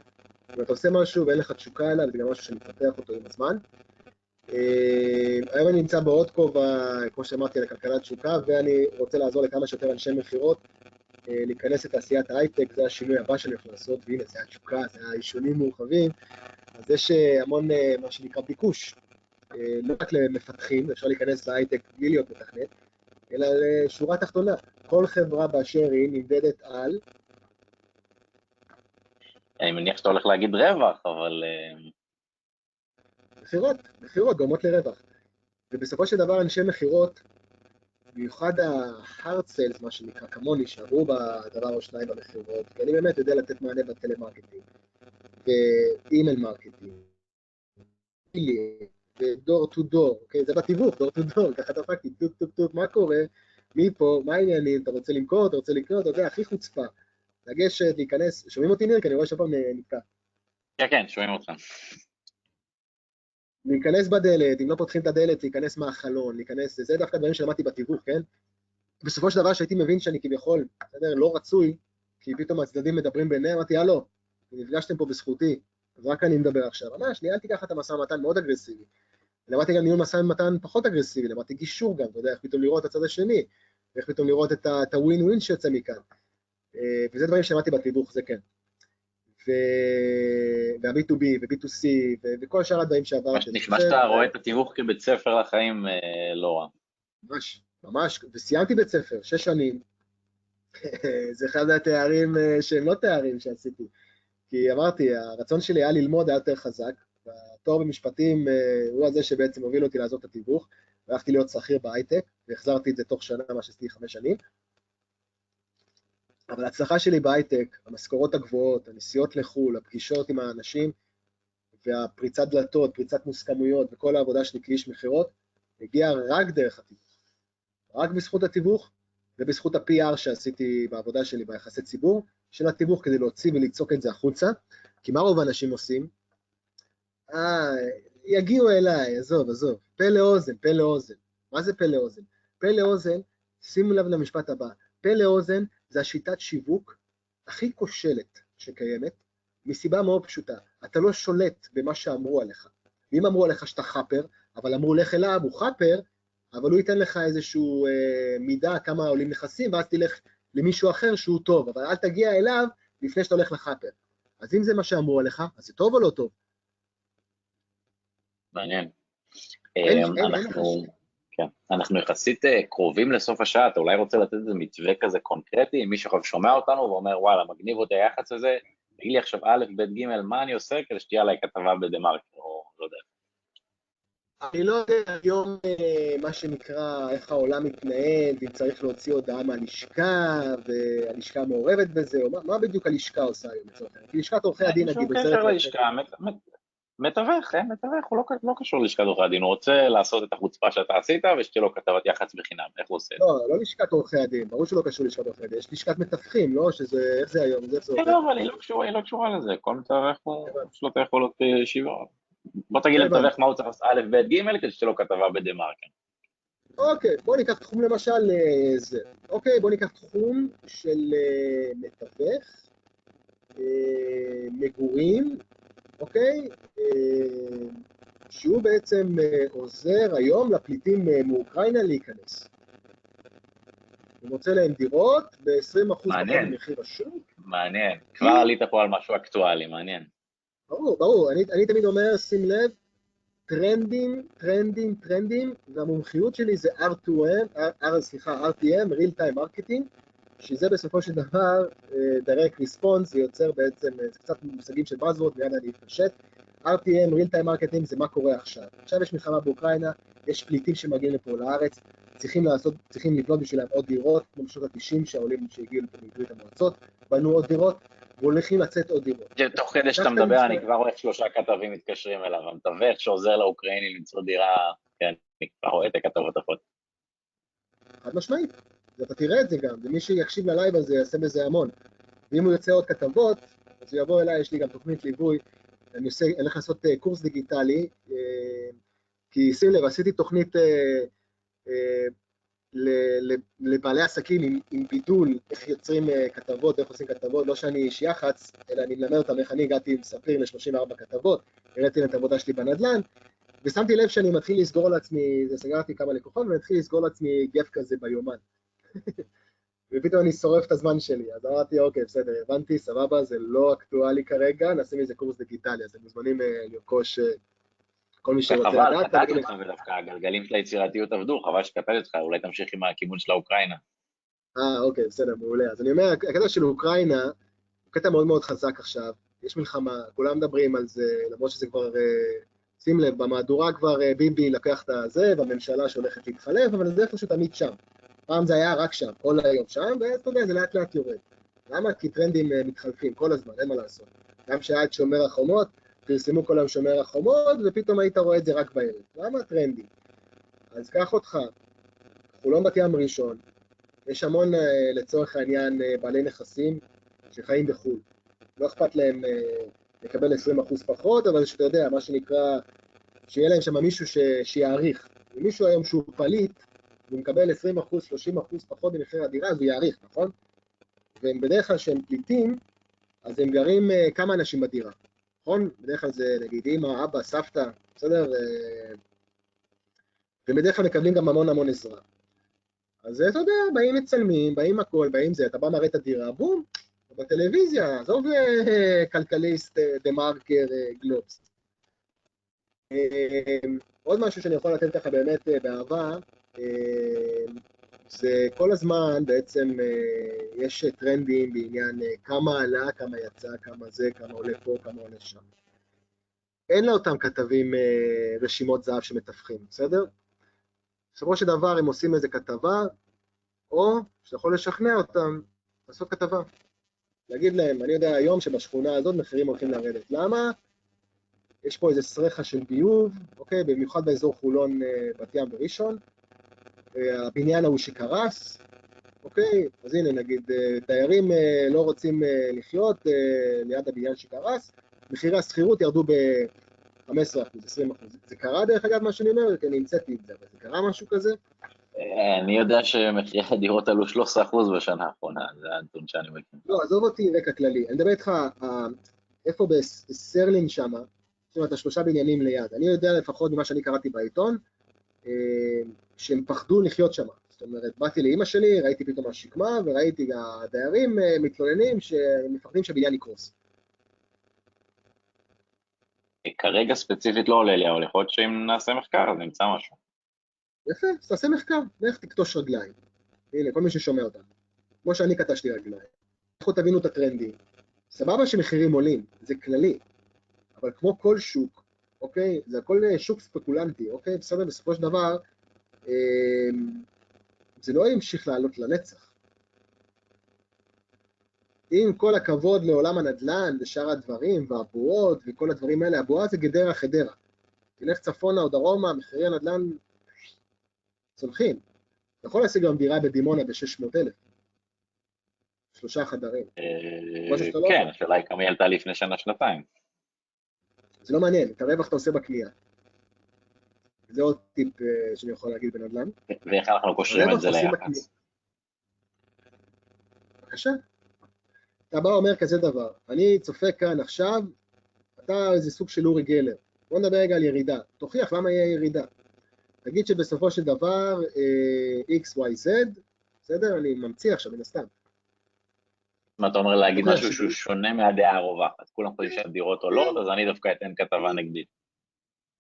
אם אתה עושה משהו ואין לך תשוקה אליו, זה גם משהו שמפתח אותו עם הזמן. היום אני נמצא בעוד כובע, כמו שאמרתי, על הכלכלת תשוקה, ואני רוצה לעזור לכמה שיותר אנשי מכירות להיכנס לתעשיית ההייטק, זה השינוי הבא שאני הולך לעשות, והנה, זה התשוקה, זה האישונים מורחבים, אז יש המון, מה שנקרא, ביקוש, לא רק למפתחים, אפשר להיכנס להייטק בלי להיות מתכנת, אלא לשורה תחתונה, כל חברה באשר היא נמדדת על... אני מניח שאתה הולך להגיד רווח, אבל... מכירות, מכירות גורמות לרווח. ובסופו של דבר אנשי מכירות, במיוחד ה-hard sales, מה שנקרא, כמוני, שעברו בדבר או שניים במכירות, כי אני באמת יודע לתת מענה בטלמרקטינג, ו email marketing, ו door to door, אוקיי? זה בתיווך, door to door, ככה דפקתי, טופ טופ טופ, מה קורה? מי פה? מה העניינים? אתה רוצה למכור? אתה רוצה לקנות? אתה יודע, הכי חוצפה. לגשת, להיכנס, שומעים אותי ניר? כי אני רואה שפעם נתקע. כן, כן, שומעים אותך. להיכנס בדלת, אם לא פותחים את הדלת, להיכנס מהחלון, להיכנס, זה דווקא דברים שלמדתי בתיווך, כן? בסופו של דבר שהייתי מבין שאני כביכול, בסדר, לא רצוי, כי פתאום הצדדים מדברים ביניהם, אמרתי, הלו, נפגשתם פה בזכותי, אז רק אני מדבר עכשיו. ממש, ניהלתי ככה את המשא ומתן מאוד אגרסיבי. למדתי גם ניהול משא ומתן פחות אגרסיבי, למדתי גישור גם, אתה יודע, איך פתאום לראות את הצד השני, ואיך פתאום לראות את הווין ווין שיוצא מכאן. וזה דברים שלמדתי בתיווך, זה כן. וה-B2B ו-B2C וכל שאר הדברים שעברתי. נשמע שאתה רואה את התיווך כבית ספר לחיים לא רע. ממש, ממש, וסיימתי בית ספר, שש שנים. זה אחד התארים שהם לא תארים שעשיתי. כי אמרתי, הרצון שלי היה ללמוד היה יותר חזק, והתואר במשפטים הוא הזה שבעצם הוביל אותי לעזוב את התיווך, והלכתי להיות שכיר בהייטק, והחזרתי את זה תוך שנה, מה שעשיתי חמש שנים. אבל ההצלחה שלי בהייטק, המשכורות הגבוהות, הנסיעות לחו"ל, הפגישות עם האנשים, והפריצת דלתות, פריצת מוסכמויות, וכל העבודה שלי כאיש מכירות, הגיעה רק דרך התיווך. רק בזכות התיווך, ובזכות ה-PR שעשיתי בעבודה שלי ביחסי ציבור, של התיווך כדי להוציא וליצוק את זה החוצה, כי מה רוב האנשים עושים? אה, יגיעו אליי, עזוב, עזוב, פה לאוזן, פה לאוזן. מה זה פה לאוזן? פה לאוזן, שימו לב למשפט הבא, פה לאוזן זה השיטת שיווק הכי כושלת שקיימת, מסיבה מאוד פשוטה, אתה לא שולט במה שאמרו עליך. ואם אמרו עליך שאתה חאפר, אבל אמרו לך אליו, הוא חאפר, אבל הוא ייתן לך איזשהו אה, מידע כמה עולים נכסים, ואז תלך למישהו אחר שהוא טוב, אבל אל תגיע אליו לפני שאתה הולך לחאפר. אז אם זה מה שאמרו עליך, אז זה טוב או לא טוב? מעניין. אנחנו... כן, אנחנו יחסית קרובים לסוף השעה, אתה אולי רוצה לתת איזה מתווה כזה קונקרטי, אם מישהו עכשיו שומע אותנו ואומר, וואלה, מגניב אותי היח"צ הזה, תגיד לי עכשיו א', ב', ג', מה אני עושה כדי שתהיה עליי כתבה בדה-מרקר, או לא יודע. אני לא יודע היום מה שנקרא, איך העולם מתנהל, ואם צריך להוציא הודעה מהלשכה, והלשכה מעורבת בזה, או מה, מה בדיוק הלשכה עושה היום לצורך העניין? כי לשכת עורכי הדין, נגיד, עוזרת... אין שום קשר ללשכה, מתווך, אין מתווך, הוא לא, לא קשור ללשכת עורכי הדין, הוא רוצה לעשות את החוצפה שאתה עשית ושתהיה לו כתבת יח"צ בחינם, איך הוא עושה את זה? לא, לא לשכת עורכי הדין, ברור שלא קשור ללשכת עורכי הדין, יש לשכת מתווכים, לא? שזה, איך זה היום? זה בסדר. לא, אבל היא לא קשורה, היא לא קשורה לזה, כל מתווך הוא, יש לו את היכולות שוויון. בוא תגיד למתווך מה הוא צריך לעשות א', ב', ג', כדי שתהיה לו כתבה בדה-מרקר. אוקיי, בוא ניקח תחום למשל זה. אוקיי, בוא ניקח תחום של מתווך, מגורים, אוקיי? שהוא בעצם עוזר היום לפליטים מאוקראינה להיכנס. הוא מוצא להם דירות ב-20% פחות ממחיר השוק. מעניין, כבר עלית פה על משהו אקטואלי, מעניין. ברור, ברור. אני, אני תמיד אומר, שים לב, טרנדים, טרנדים, טרנדים, והמומחיות שלי זה R2M, R, סליחה, RTM, Real Time Marketing, שזה בסופו של דבר uh, direct response, זה יוצר בעצם, זה קצת מושגים של buzzword, מיד אני אפשט. RTM, Real Time Marketing, זה מה קורה עכשיו. עכשיו יש מלחמה באוקראינה, יש פליטים שמגיעים לפה לארץ, צריכים לעשות, צריכים לבנות בשבילם עוד דירות, כמו בשנות ה-90 שהעולים שהגיעו לפה מברית המועצות, בנו עוד דירות, והולכים לצאת עוד דירות. תוך כדי שאתה מדבר, אני כבר רואה שלושה כתבים מתקשרים אליו, המתווך שעוזר לאוקראינים למצוא דירה, כן, אני כבר רואה את הכתבות הפות. חד משמעית, ואתה תראה את זה גם, ומי שיקשיב ללייב הזה יעשה בזה המון. ואם הוא רוצה עוד כתבות, אז הוא יבוא אליי, יש לי גם תוכנית ליווי, אני עושה, אני הולך לעשות אה, קורס דיגיטלי, אה, כי שים לב, עשיתי תוכנית אה, לבעלי עסקים עם, עם בידול, איך יוצרים כתבות, איך עושים כתבות, לא שאני איש יח"צ, אלא אני מלמד אותם איך אני הגעתי עם ספיר ל-34 כתבות, הראיתי להם את העבודה שלי בנדל"ן, ושמתי לב שאני מתחיל לסגור לעצמי, סגרתי כמה לקוחות, ואני מתחיל לסגור לעצמי גף כזה ביומן. ופתאום אני שורף את הזמן שלי, אז אמרתי, אוקיי, בסדר, הבנתי, סבבה, זה לא אקטואלי כרגע, נעשה מזה קורס דיגיטלי, אז אתם מוזמנים לרכוש כל מי שרוצה לדעת. חבל, קטעתי אותך ודווקא הגלגלים של היצירתיות עבדו, חבל שקטעתי אותך, אולי תמשיך עם הכיוון של האוקראינה. אה, אוקיי, בסדר, מעולה. אז אני אומר, הקטע של אוקראינה הוא קטע מאוד מאוד חזק עכשיו, יש מלחמה, כולם מדברים על זה, למרות שזה כבר, שים לב, במהדורה כבר ביבי לקח את הזה, והממשלה שהולכת להתחלף, אבל זה איפשהו תמיד שם. פעם זה היה רק שם, כל היום שם, ואתה יודע, זה לאט לאט יורד. למה? כי טרנדים מתחלפים כל הזמן, אין מה לעשות. גם כשהיה את שומר החומות, פרסמו כל היום שומר החומות, ופתאום היית רואה את זה רק בערב. למה טרנדים? אז קח אותך, חולון בת ים ראשון, יש המון, לצורך העניין, בעלי נכסים שחיים בחו"ל. לא אכפת להם לקבל 20% פחות, אבל שאתה יודע, מה שנקרא, שיהיה להם שם מישהו ש... שיעריך. אם מישהו היום שהוא פליט, והוא מקבל 20 אחוז, 30 אחוז פחות ממחיר הדירה, אז הוא יעריך, נכון? והם בדרך כלל כשהם פליטים, אז הם גרים uh, כמה אנשים בדירה, נכון? בדרך כלל זה נגיד אמא, אבא, סבתא, בסדר? Uh, ובדרך כלל מקבלים גם המון המון עזרה. אז אתה יודע, באים מצלמים, באים הכל, באים זה, אתה בא מראה את הדירה, בום, בטלוויזיה, עזוב uh, כלכליסט, דה מרקר, גלובס. עוד משהו שאני יכול לתת לך באמת באהבה, זה כל הזמן בעצם יש טרנדים בעניין כמה עלה, כמה יצא, כמה זה, כמה עולה פה, כמה עולה שם. אין לאותם כתבים רשימות זהב שמתווכים, בסדר? בסופו של דבר הם עושים איזה כתבה, או שאתה יכול לשכנע אותם לעשות כתבה. להגיד להם, אני יודע היום שבשכונה הזאת מחירים הולכים לרדת. למה? יש פה איזה סרחה של ביוב, אוקיי? במיוחד באזור חולון, בת ים וראשון. הבניין ההוא שקרס, אוקיי? אז הנה, נגיד, דיירים לא רוצים לחיות ליד הבניין שקרס, מחירי השכירות ירדו ב-15%, 20%. זה קרה דרך אגב מה שאני אומר, כי אני המצאתי את זה, אבל זה קרה משהו כזה? אני יודע שמחירי הדירות עלו 13% בשנה האחרונה, זה הנתון שאני מכיר. לא, עזוב אותי רקע כללי. אני מדבר איתך, איפה בסרלין שמה, זאת אומרת, השלושה בניינים ליד. אני יודע לפחות ממה שאני קראתי בעיתון, שהם פחדו לחיות שם. זאת אומרת, באתי לאימא שלי, ראיתי פתאום השקמה, וראיתי הדיירים מתלוננים שהם מפחדים שהבניין יקרוס. כרגע ספציפית לא עולה לי, אבל יכול להיות שאם נעשה מחקר אז נמצא משהו. יפה, אז תעשה מחקר, לך תקטוש רגליים. הנה, כל מי ששומע אותנו. כמו שאני קטשתי רגליים. לכו תבינו את הטרנדים. סבבה שמחירים עולים, זה כללי. אבל כמו כל שוק, אוקיי? זה הכל שוק ספקולנטי, אוקיי? בסדר, בסופו של דבר, זה לא ימשיך לעלות לנצח. עם כל הכבוד לעולם הנדל"ן ושאר הדברים, והבועות וכל הדברים האלה, הבועה זה גדרה חדרה. תלך צפונה או דרומה, מחירי הנדל"ן צולחים. אתה יכול להשיג גם דירה בדימונה ב-600,000. שלושה חדרים. כן, השאלה היא כמה היא עלתה לפני שנה-שנתיים. זה לא מעניין, את הרווח אתה עושה בקנייה. זה עוד טיפ שאני יכול להגיד בנדל"ן. ואיך אנחנו קושרים את זה ליחס? בבקשה. אתה בא ואומר כזה דבר, אני צופה כאן עכשיו, אתה איזה סוג של אורי גלר. בוא נדבר רגע על ירידה. תוכיח למה יהיה ירידה. תגיד שבסופו של דבר x, y, z, בסדר? אני ממציא עכשיו מן הסתם. אם אתה אומר להגיד משהו שהוא שונה מהדעה הרווחת, כולם חושבים שהדירות עולות, אז אני דווקא אתן כתבה נגדית.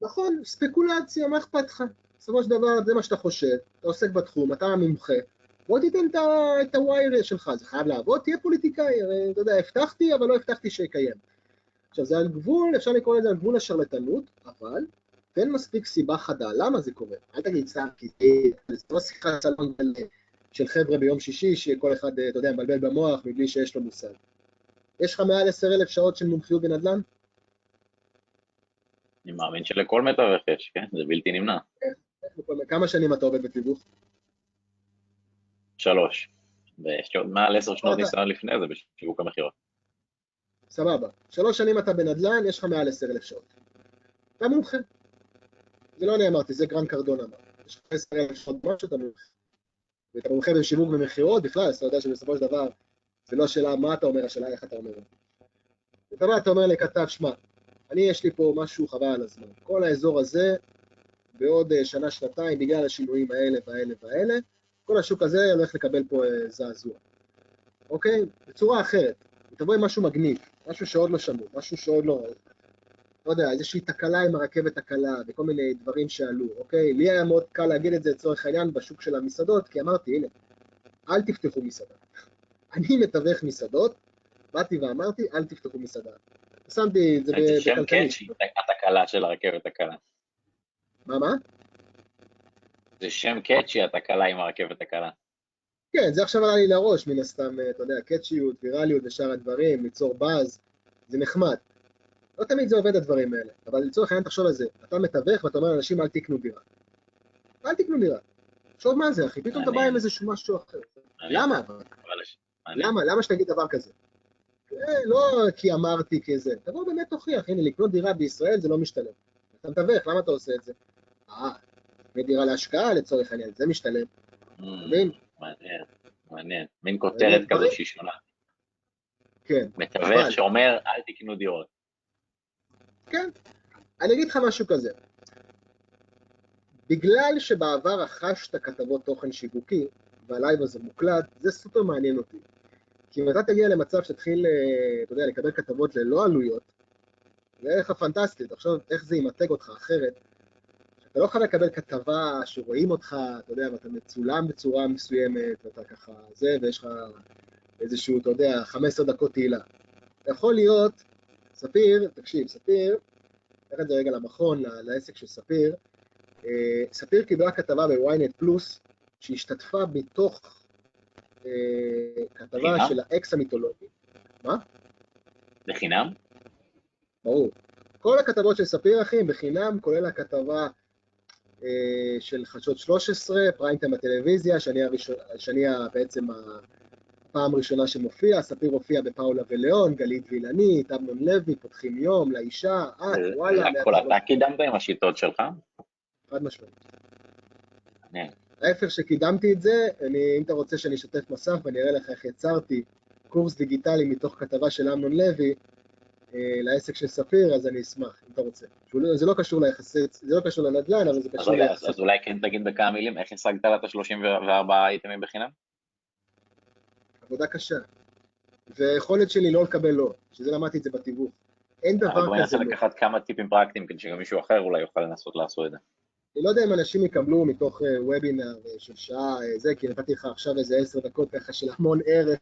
נכון, ספקולציה, מה אכפת לך? בסופו של דבר זה מה שאתה חושב, אתה עוסק בתחום, אתה המומחה, בוא תיתן את ה view שלך, זה חייב לעבוד, תהיה פוליטיקאי, הרי אתה יודע, הבטחתי, אבל לא הבטחתי שיקיים. עכשיו זה על גבול, אפשר לקרוא לזה על גבול השרלטנות, אבל תן מספיק סיבה חדה, למה זה קורה? אל תגיד סתם, כי זה לא שיחת סלון של חבר'ה ביום שישי, שכל אחד, אתה יודע, מבלבל במוח מבלי שיש לו מושג. יש לך מעל עשר אלף שעות של מומחיות בנדל"ן? אני מאמין שלכל מתווך יש, כן? זה בלתי נמנע. כמה שנים אתה עובד בתיווך? שלוש. ויש עוד מעל עשר שנות ניסיון לפני זה בשיווק ומכירות. סבבה. שלוש שנים אתה בנדל"ן, יש לך מעל עשר אלף שעות. אתה מומחה. זה לא אני אמרתי, זה גרנט קרדון אמר. יש לך עשר אלף שעות משמע אתה מומחה. ואתה מומחה בשיווק ומכירות בכלל, אז אתה יודע שבסופו של דבר זה לא השאלה מה אתה אומר, השאלה איך אתה אומר. אתה בא, אתה אומר לכתב, שמע, אני יש לי פה משהו חבל על הזמן. כל האזור הזה, בעוד אה, שנה, שנתיים, בגלל השינויים האלה והאלה והאלה, כל השוק הזה הולך לקבל פה אה, זעזוע. אוקיי? בצורה אחרת. תבוא עם משהו מגניב, משהו שעוד לא שמעו, משהו שעוד לא... לא יודע, איזושהי תקלה עם הרכבת הקלה וכל מיני דברים שעלו, אוקיי? לי היה מאוד קל להגיד את זה לצורך העניין בשוק של המסעדות, כי אמרתי, הנה, אל תפתחו מסעדה. אני מתווך מסעדות, באתי ואמרתי, אל תפתחו מסעדה. שמתי את זה בכלכלית. זה שם קאצ'י, התקלה של הרכבת הקלה. מה, מה? זה שם קאצ'י, התקלה עם הרכבת הקלה. כן, זה עכשיו עלה לי לראש, מן הסתם, אתה יודע, קאצ'יות, ויראליות ושאר הדברים, ליצור באז, זה נחמד. לא תמיד זה עובד הדברים האלה, אבל לצורך העניין תחשוב על זה, אתה מתווך ואתה אומר לאנשים אל תקנו דירה. אל תקנו דירה. תחשוב מה זה, אחי, פתאום אתה בא עם איזשהו משהו אחר. למה? למה? למה שתגיד דבר כזה? אה, לא כי אמרתי כזה, תבוא באמת תוכיח, הנה, לקנות דירה בישראל זה לא משתלם. אתה מתווך, למה אתה עושה את זה? אה, דירה להשקעה לצורך העניין, זה משתלם. Mm, מבין? מעניין, מעניין. מין כותרת כזו שהיא שונה. כן. מתווך שאומר, אל תקנו דירות. כן. אני אגיד לך משהו כזה. בגלל שבעבר רכשת כתבות תוכן שיווקי, והלייב הזה מוקלט, זה סופר מעניין אותי. כי אם אתה תגיע למצב שתתחיל, אה, אתה יודע, לקבל כתבות ללא עלויות, זה ערך הפנטסטי, תחשוב איך זה ימתג אותך אחרת. אתה לא יכול לקבל כתבה שרואים אותך, אתה יודע, ואתה מצולם בצורה מסוימת, ואתה ככה זה, ויש לך איזשהו, אתה יודע, 15 דקות תהילה. יכול להיות, ספיר, תקשיב, ספיר, נלך את זה רגע למכון, לעסק של ספיר, אה, ספיר קיבלה כתבה בוויינט פלוס, שהשתתפה מתוך אה, כתבה של האקס המיתולוגי. מה? בחינם? ברור. כל הכתבות של ספיר, אחי, בחינם, כולל הכתבה אה, של חדשות 13, פריים טיים בטלוויזיה, שאני, הראשון, שאני בעצם הפעם הראשונה שמופיע, ספיר הופיע בפאולה וליאון, גלית וילנית, אמנון לוי, פותחים יום, לאישה, את, אה, וואלה. הכל אתה קידמת עם השיטות שלך? חד משמעית. ההפך שקידמתי את זה, אני, אם אתה רוצה שאני אשתף מסך ואני אראה לך איך יצרתי קורס דיגיטלי מתוך כתבה של אמנון לוי, אה, לעסק של ספיר, אז אני אשמח, אם אתה רוצה. לא, זה לא קשור ליחסי, זה לא קשור לנדל"ן, אבל זה קשור ליחסי... אז אולי כן תגיד בכמה מילים, איך השגת לה את ה-34 אייטמים בחינם? עבודה קשה. ויכולת שלי לא לקבל לא, שזה למדתי את זה בתיווך. אין דבר כזה לא. בואי ננסה לקחת כמה טיפים פרקטיים, כדי שגם מישהו אחר אולי יוכל לנסות לעשות את זה. אני לא יודע אם אנשים יקבלו מתוך וובינר אה, של שעה זה, כי נתתי לך עכשיו איזה עשר דקות ככה של המון ערך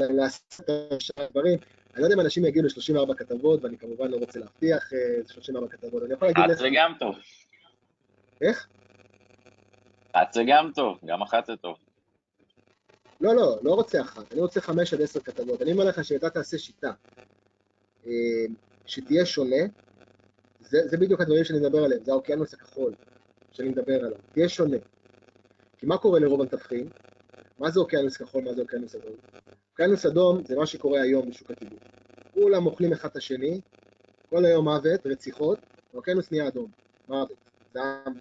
לעשות את הדברים. אני לא יודע אם אנשים יגיעו ל-34 כתבות, ואני כמובן לא רוצה להבטיח 34 אה, כתבות. אני יכול להגיד לך... זה גם טוב. איך? אחת זה גם טוב, גם אחת זה טוב. לא, לא, לא רוצה אחת, אני רוצה חמש עד עשר כתבות. אני אומר לך שאתה תעשה שיטה אה, שתהיה שונה, זה, זה בדיוק הדברים שאני מדבר עליהם, זה האוקיינוס הכחול שאני מדבר עליו, תהיה שונה. כי מה קורה לרוב המתווכים? מה זה אוקיינוס כחול, מה זה אוקיינוס אדום? אוקיינוס אדום זה מה שקורה היום בשוק התיווך. כולם אוכלים אחד את השני, כל היום מוות, רציחות, אוקיינוס נהיה אדום, מוות, זעם.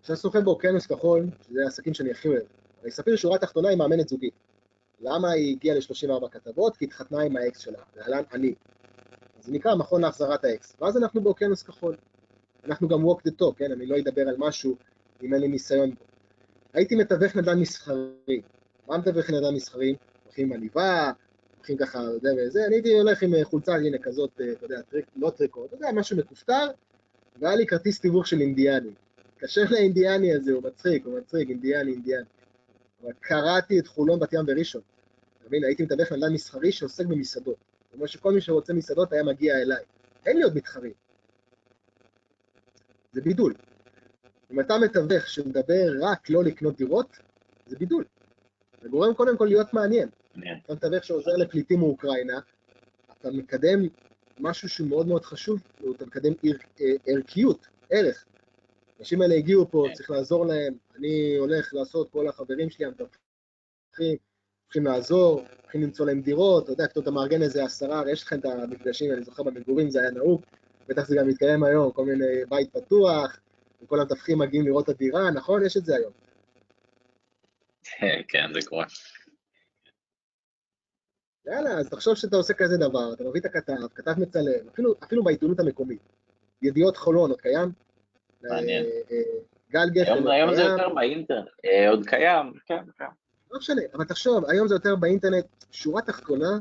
עכשיו שוחה באוקיינוס כחול, שזה העסקים שאני הכי אוהב. אני, ספיר, שורה תחתונה היא מאמנת זוגית. למה היא הגיעה ל-34 כתבות? כי התחתנה עם האקס שלה, להלן אני. זה נקרא מכון להחזרת האקס. ואז אנחנו באוקיינוס כחול. אנחנו גם walk the talk, כן? אני לא אדבר על משהו אם אין לי ניסיון בו. הייתי מתווך נדל"ן מסחרי. מה מתווך נדל"ן מסחרי? לוקחים עניבה, לוקחים ככה, יודע, וזה, אני הייתי הולך עם חולצה, הנה כזאת, אתה יודע, טריק, לא טריקו, אתה יודע, משהו מכופתר, והיה לי כרטיס תיווך של אינדיאני. קשר לאינדיאני הזה, הוא מצחיק, הוא מצחיק, אינדיאני, אינדיאני. קרעתי את חולון, בת ים וראשון. אתה מבין, הייתי מתווך נדל"ן מסחרי שעוסק במסעדות. זאת אומרת שכל מי שרוצה מסעדות היה מגיע אליי. אין לי עוד מתחרים. זה בידול. אם אתה מתווך שמדבר רק לא לקנות דירות, זה בידול. זה גורם קודם כל להיות מעניין. אתה מתווך שעוזר לפליטים מאוקראינה, אתה מקדם משהו שהוא מאוד מאוד חשוב, אתה מקדם ער, ערכיות, ערך. האנשים האלה הגיעו פה, צריך לעזור להם, אני הולך לעשות, כל החברים שלי המתווכים, הולכים לעזור, הולכים למצוא להם דירות, אתה יודע, אתה מארגן איזה עשרה, הרי יש לכם את המפגשים, אני זוכר במגורים זה היה נהוג, בטח זה גם מתקיים היום, כל מיני בית פתוח, וכל המתווכים מגיעים לראות את הדירה, נכון? יש את זה היום. כן, זה קורה. יאללה, אז תחשוב שאתה עושה כזה דבר, אתה מביא את הכתב, כתב מצלם, אפילו, אפילו בעיתונות המקומית. ידיעות חולון, עוד קיים? מעניין. אה, אה, גל גפן, היום, היום זה יותר באינטרנט, אה, עוד קיים, כן, כן. לא משנה, אבל תחשוב, היום זה יותר באינטרנט, שורה תחתונה,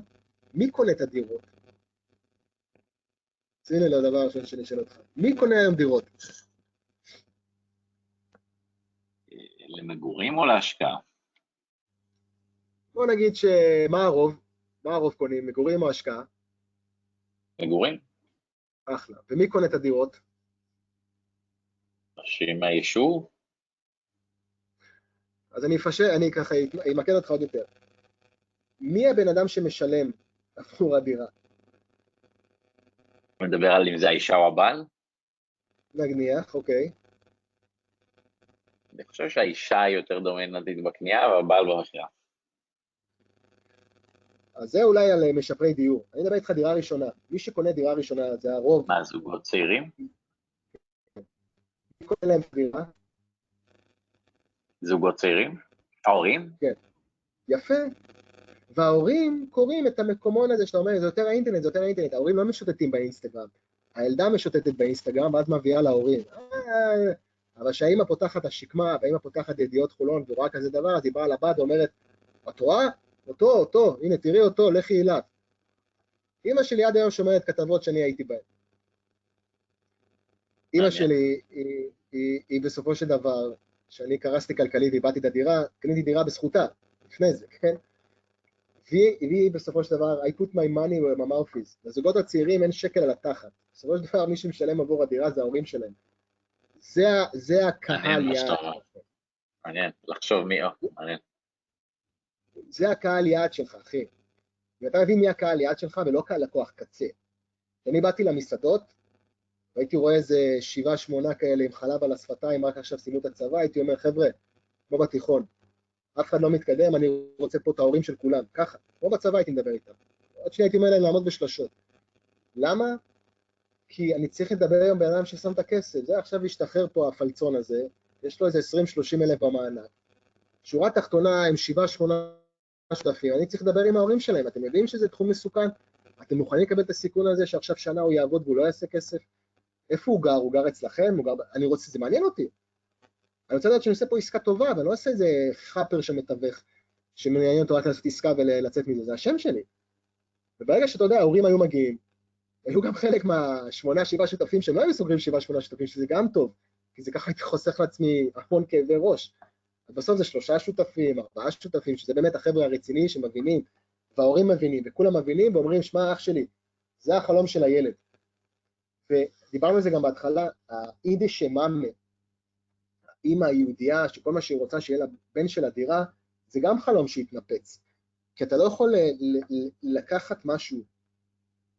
מי קונה את הדירות? הנה לדבר הראשון שאני אשאל אותך. מי קונה היום דירות? למגורים או להשקעה? בוא נגיד שמה הרוב? מה הרוב קונים, מגורים או השקעה? מגורים. אחלה. ומי קונה את הדירות? אנשים מהיישוב? אז אני אפשר, אני ככה אמקד אותך עוד יותר. מי הבן אדם שמשלם עבור הדירה? מדבר על אם זה האישה או הבעל? נניח, אוקיי. אני חושב שהאישה היא יותר דומיננטית בקנייה והבעל במכירה. אז זה אולי על משפרי דיור. אני מדבר איתך דירה ראשונה. מי שקונה דירה ראשונה זה הרוב. מה, זוגות צעירים? קונה להם דירה? זוגות צעירים? ההורים? כן. יפה. וההורים קוראים את המקומון הזה שאתה אומר, זה יותר האינטרנט, זה יותר האינטרנט. ההורים לא משוטטים באינסטגרם. הילדה משוטטת באינסטגרם, ואז מביאה להורים. אבל כשהאימא פותחת השקמה, והאימא פותחת ידיעות חולון ורואה כזה דבר, אז היא באה לבת ואומרת, את רואה? אותו, אותו, הנה, תראי אותו, לכי אליו. אימא שלי עד היום שומרת כתבות שאני הייתי בהן. אימא שלי, היא, היא, היא בסופו של דבר, כשאני קרסתי כלכלית ואיבדתי את הדירה, קניתי דירה בזכותה, לפני זה, כן? והיא, והיא בסופו של דבר, I put my money where my mouth is. לזוגות הצעירים אין שקל על התחת. בסופו של דבר מי שמשלם עבור הדירה זה ההורים שלהם. זה, זה הקהל יעד. מעניין, לחשוב מי, מעניין. זה הקהל יעד שלך, אחי. ואתה מבין מי הקהל יעד שלך ולא קהל לקוח קצה. כשאני באתי למסעדות, והייתי רואה איזה שבעה, שמונה כאלה עם חלב על השפתיים, רק עכשיו סיימו את הצבא, הייתי אומר, חבר'ה, כמו בתיכון, אף אחד לא מתקדם, אני רוצה פה את ההורים של כולם, ככה, כמו בצבא הייתי מדבר איתם. עוד שנייה הייתי אומר להם לעמוד בשלשות. למה? כי אני צריך לדבר היום בן אדם ששם את הכסף, זה עכשיו השתחרר פה הפלצון הזה, יש לו איזה 20-30 אלף במענק. שורה תחתונה עם 7-8 שותפים, אני צריך לדבר עם ההורים שלהם, אתם יודעים שזה תחום מסוכן? אתם מוכנים לקבל את הסיכון הזה שעכשיו שנה הוא יעבוד והוא לא יעשה כסף? איפה הוא גר? הוא גר אצלכם? הוא גר... אני רוצה, זה מעניין אותי. אני רוצה לדעת שאני עושה פה עסקה טובה, ואני לא עושה איזה חאפר שמתווך, שמעניין אותו רק לעשות עסקה ולצאת מזה, זה השם שלי. וברגע שאתה יודע, ההורים היו מגיעים, היו גם חלק מהשמונה, שבעה שותפים שהם לא היו סוגרים שבעה, שמונה שותפים, שזה גם טוב, כי זה ככה הייתי חוסך לעצמי המון כאבי ראש. בסוף זה שלושה שותפים, ארבעה שותפים, שזה באמת החבר'ה הרציניים שמבינים, וההורים מבינים, וכולם מבינים ואומרים, שמע, אח שלי, זה החלום של הילד. ודיברנו על זה גם בהתחלה, האידי שמאמה, האימא היהודייה, שכל מה שהיא רוצה שיהיה לבן של הדירה, זה גם חלום שהתנפץ. כי אתה לא יכול לקחת משהו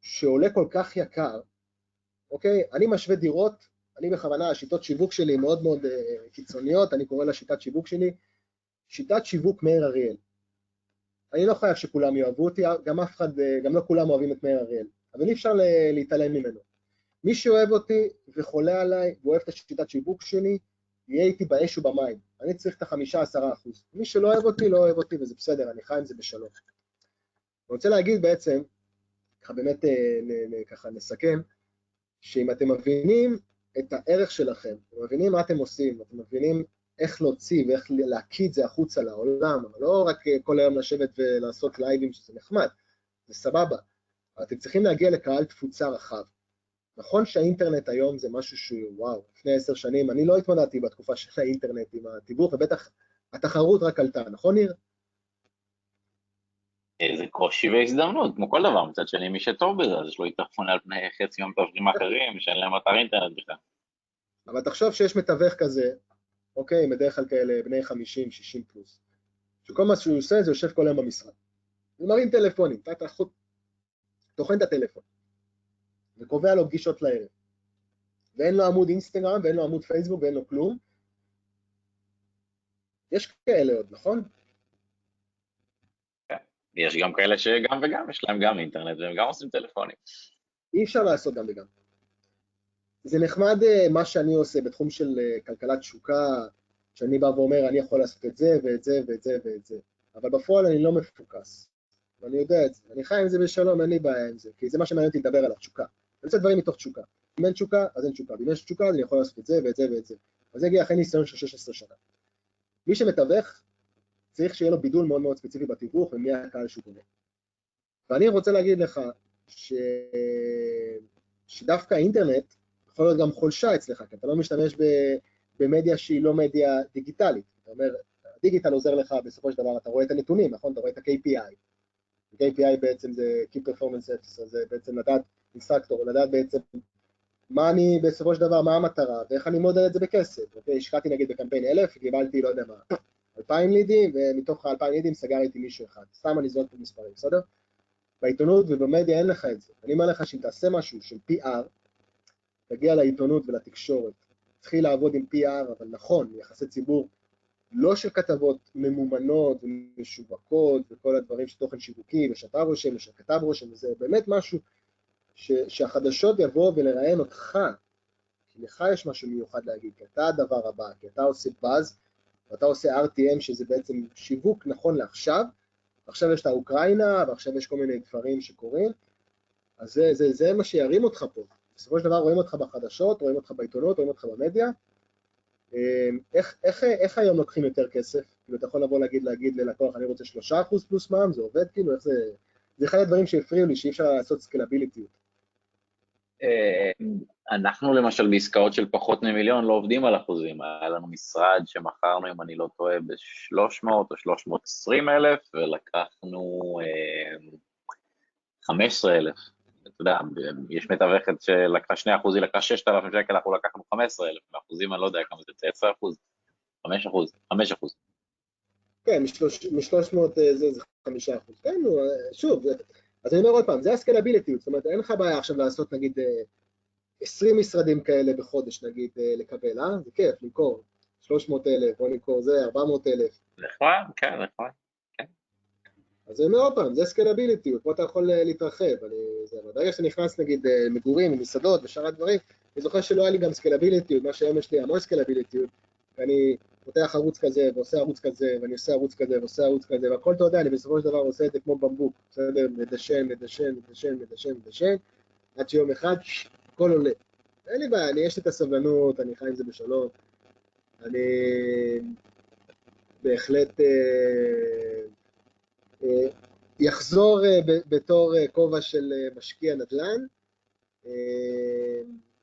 שעולה כל כך יקר, אוקיי? אני משווה דירות, אני בכוונה, השיטות שיווק שלי מאוד מאוד uh, קיצוניות, אני קורא לה שיטת שיווק שלי, שיטת שיווק מאיר אריאל. אני לא חייב שכולם יאהבו אותי, גם אף אחד, גם לא כולם אוהבים את מאיר אריאל, אבל אי אפשר להתעלם ממנו. מי שאוהב אותי וחולה עליי ואוהב את השיטת שיווק שלי, יהיה איתי באש ובמים. אני צריך את החמישה עשרה אחוז. מי שלא אוהב אותי, לא אוהב אותי, וזה בסדר, אני חי עם זה בשלום. אני רוצה להגיד בעצם, ככה באמת ככה נסכם, שאם אתם מבינים את הערך שלכם, אתם מבינים מה אתם עושים, אתם מבינים איך להוציא ואיך להקיא את זה החוצה לעולם, אבל לא רק כל היום לשבת ולעשות לייבים שזה נחמד, זה סבבה, אבל אתם צריכים להגיע לקהל תפוצה רחב. נכון שהאינטרנט היום זה משהו שהוא, וואו, לפני עשר שנים, אני לא התמודדתי בתקופה של האינטרנט עם התיווך, ובטח התחרות רק עלתה, נכון ניר? זה קושי והזדמנות, כמו כל דבר, מצד שני מי שטוב בזה, אז יש לו יתרון על פני חצי מהמתווכים האחרים, שאין להם אתר אינטרנט בכלל. אבל תחשוב שיש מתווך כזה, אוקיי, בדרך כלל כאלה בני 50, 60 פלוס, שכל מה שהוא עושה זה יושב כל היום במשרד. הוא מרים טלפונים, אתה טוחן את הטלפון, וקובע לו פגישות לערב. ואין לו עמוד אינסטגרם, ואין לו עמוד פייסבוק, ואין לו כלום. יש כאלה עוד, נכון? יש גם כאלה שגם וגם, יש להם גם אינטרנט והם גם עושים טלפונים. אי אפשר לעשות גם וגם. זה נחמד אה, מה שאני עושה בתחום של אה, כלכלת תשוקה, שאני בא ואומר, אני יכול לעשות את זה ואת זה ואת זה ואת זה, אבל בפועל אני לא מפוקס, ואני יודע את זה, אני חי עם זה בשלום, אין לי בעיה עם זה, כי זה מה שמעניין אותי לדבר עליו, תשוקה. אני עושה דברים מתוך תשוקה. אם אין תשוקה, אז אין תשוקה, ואם יש תשוקה, אז אני יכול לעשות את זה ואת זה ואת זה. אז זה הגיע אחרי ניסיון של 16 שנה. מי שמתווך, צריך שיהיה לו בידול מאוד מאוד ספציפי בתיווך ומי הקהל שהוא קונה. ואני רוצה להגיד לך ש... שדווקא האינטרנט יכול להיות גם חולשה אצלך, כי אתה לא משתמש ב... במדיה שהיא לא מדיה דיגיטלית. אתה אומר, הדיגיטל עוזר לך בסופו של דבר, אתה רואה את הנתונים, נכון? אתה רואה את ה-KPI. KPI בעצם זה Key Performance Officer, זה בעצם לדעת, אינסטרקטור, לדעת בעצם מה אני בסופו של דבר, מה המטרה, ואיך אני מודד את זה בכסף. אוקיי, השקעתי נגיד בקמפיין אלף, קיבלתי, לא יודע מה, אלפיים לידים, ומתוך האלפיים לידים סגרתי מישהו אחד. סתם אני זורק פה מספרים, בסדר? בעיתונות ובמדיה אין לך את זה. אני אומר לך שאם תעשה משהו של PR, תגיע לעיתונות ולתקשורת, תתחיל לעבוד עם PR, אבל נכון, יחסי ציבור, לא של כתבות ממומנות ומשווקות וכל הדברים של תוכן שיווקי ושאתה רושם ושהכתב רושם, וזה באמת משהו ש, שהחדשות יבואו ולראיין אותך, כי לך יש משהו מיוחד להגיד, כי אתה הדבר הבא, כי אתה עושה באז, ואתה עושה RTM שזה בעצם שיווק נכון לעכשיו, ועכשיו יש את האוקראינה, ועכשיו יש כל מיני דברים שקורים, אז זה, זה, זה מה שירים אותך פה. בסופו של דבר רואים אותך בחדשות, רואים אותך בעיתונות, רואים אותך במדיה. אמ, איך, איך, איך היום לוקחים יותר כסף? כאילו אתה יכול לבוא להגיד, להגיד ללקוח, אני רוצה שלושה אחוז פלוס מע"מ, זה עובד כאילו, איך זה... זה אחד הדברים שהפריעו לי, שאי אפשר לעשות סקלביליות. אה, אנחנו למשל בעסקאות של פחות ממיליון לא עובדים על אחוזים, היה לנו משרד שמכרנו, אם אני לא טועה, ב-300 או 320 אלף, ולקחנו 15 אה, אלף. אתה יודע, יש מתווכת שלקחה 2 אחוז, היא לקחה 6,000 שקל, אנחנו לקחנו 15 אלף, באחוזים אני לא יודע כמה זה, 10 אחוז, 5 אחוז, 5 אחוז. כן, מ-300 אה, זה 5 אחוז. כן, שוב, אז אני אומר עוד פעם, זה הסקלבילטיות, זאת אומרת, אין לך בעיה עכשיו לעשות נגיד 20 משרדים כאלה בחודש נגיד אה, לקבל, אה? זה כיף, למכור 300 אלף, בוא נמכור זה, 400 אלף. נכון, כן, נכון, כן. אז אני אומר עוד פעם, זה סקלבילטיות, פה אתה יכול אה, להתרחב, אני, זה, ברגע שאתה נכנס נגיד אה, מגורים ומסעדות ושאר הדברים, אני זוכר שלא היה לי גם סקלבילטיות, מה שהיום יש לי המון סקלבילטיות, ואני פותח ערוץ כזה ועושה ערוץ כזה, ואני עושה ערוץ כזה ועושה ערוץ כזה, והכל אתה יודע, אני בסופו של דבר עושה את זה כמו במבוק, בסדר? מדשן, מדשן, מדשן, מדשן, מדשן, עד שיום אחד הכל עולה. אין לי בעיה, אני יש לי את הסבלנות, אני חי עם זה בשלום. אני בהחלט אה, אה, יחזור אה, בתור אה, כובע של אה, משקיע נדל"ן. אה,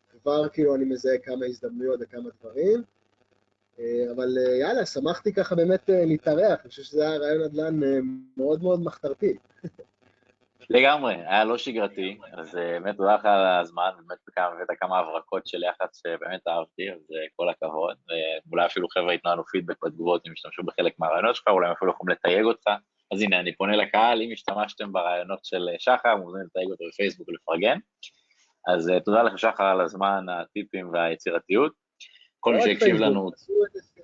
כבר כאילו אני מזהה כמה הזדמנויות וכמה דברים. אה, אבל אה, יאללה, שמחתי ככה באמת אה, להתארח, אני חושב שזה היה רעיון נדל"ן מאוד מאוד מחתרתי. לגמרי, היה לא שגרתי, אז באמת תודה לך על הזמן, באמת הבאת כמה הברקות של יח"צ שבאמת אהבתי, אז כל הכבוד, ואולי אפילו חבר'ה ייתנו לנו פידבק בתגובות אם השתמשו בחלק מהרעיונות שלך, אולי הם אפילו יכולים לתייג אותך, אז הנה, אני פונה לקהל, אם השתמשתם ברעיונות של שחר, מוזמנים לתייג אותו בפייסבוק ולפרגן. אז תודה לך שחר על הזמן, הטיפים והיצירתיות. כל מי שהקשיב לנו...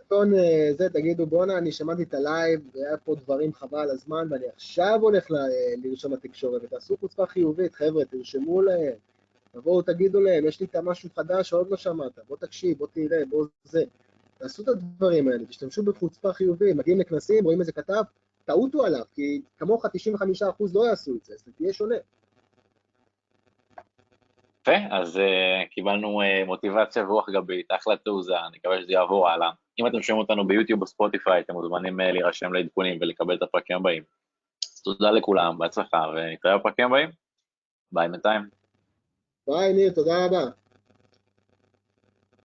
סרטון אה, זה, תגידו בואנה, אני שמעתי את הלייב, והיה פה דברים חבל על הזמן, ואני עכשיו הולך לרשום לתקשורת, ותעשו חוצפה חיובית, חבר'ה, תרשמו להם, תבואו תגידו להם, יש לי את המשהו חדש שעוד לא שמעת, בוא תקשיב, בוא תראה, בוא זה. תעשו את הדברים האלה, תשתמשו בחוצפה חיובית, מגיעים לכנסים, רואים איזה כתב, תעוטו עליו, כי כמוך 95% לא יעשו את זה, אז תהיה שונה. יפה, אז אה, קיבלנו אה, מוטיבציה ורוח גבית, אחלה תעוזה, אני מקווה שזה יעבור הלאה. אם אתם שומעים אותנו ביוטיוב או ספוטיפיי, אתם מוזמנים אה, להירשם לעדכונים ולקבל את הפרקים הבאים. תודה לכולם, בהצלחה, ונתראה בפרקים הבאים. ביי בינתיים. ביי, ניר, תודה רבה.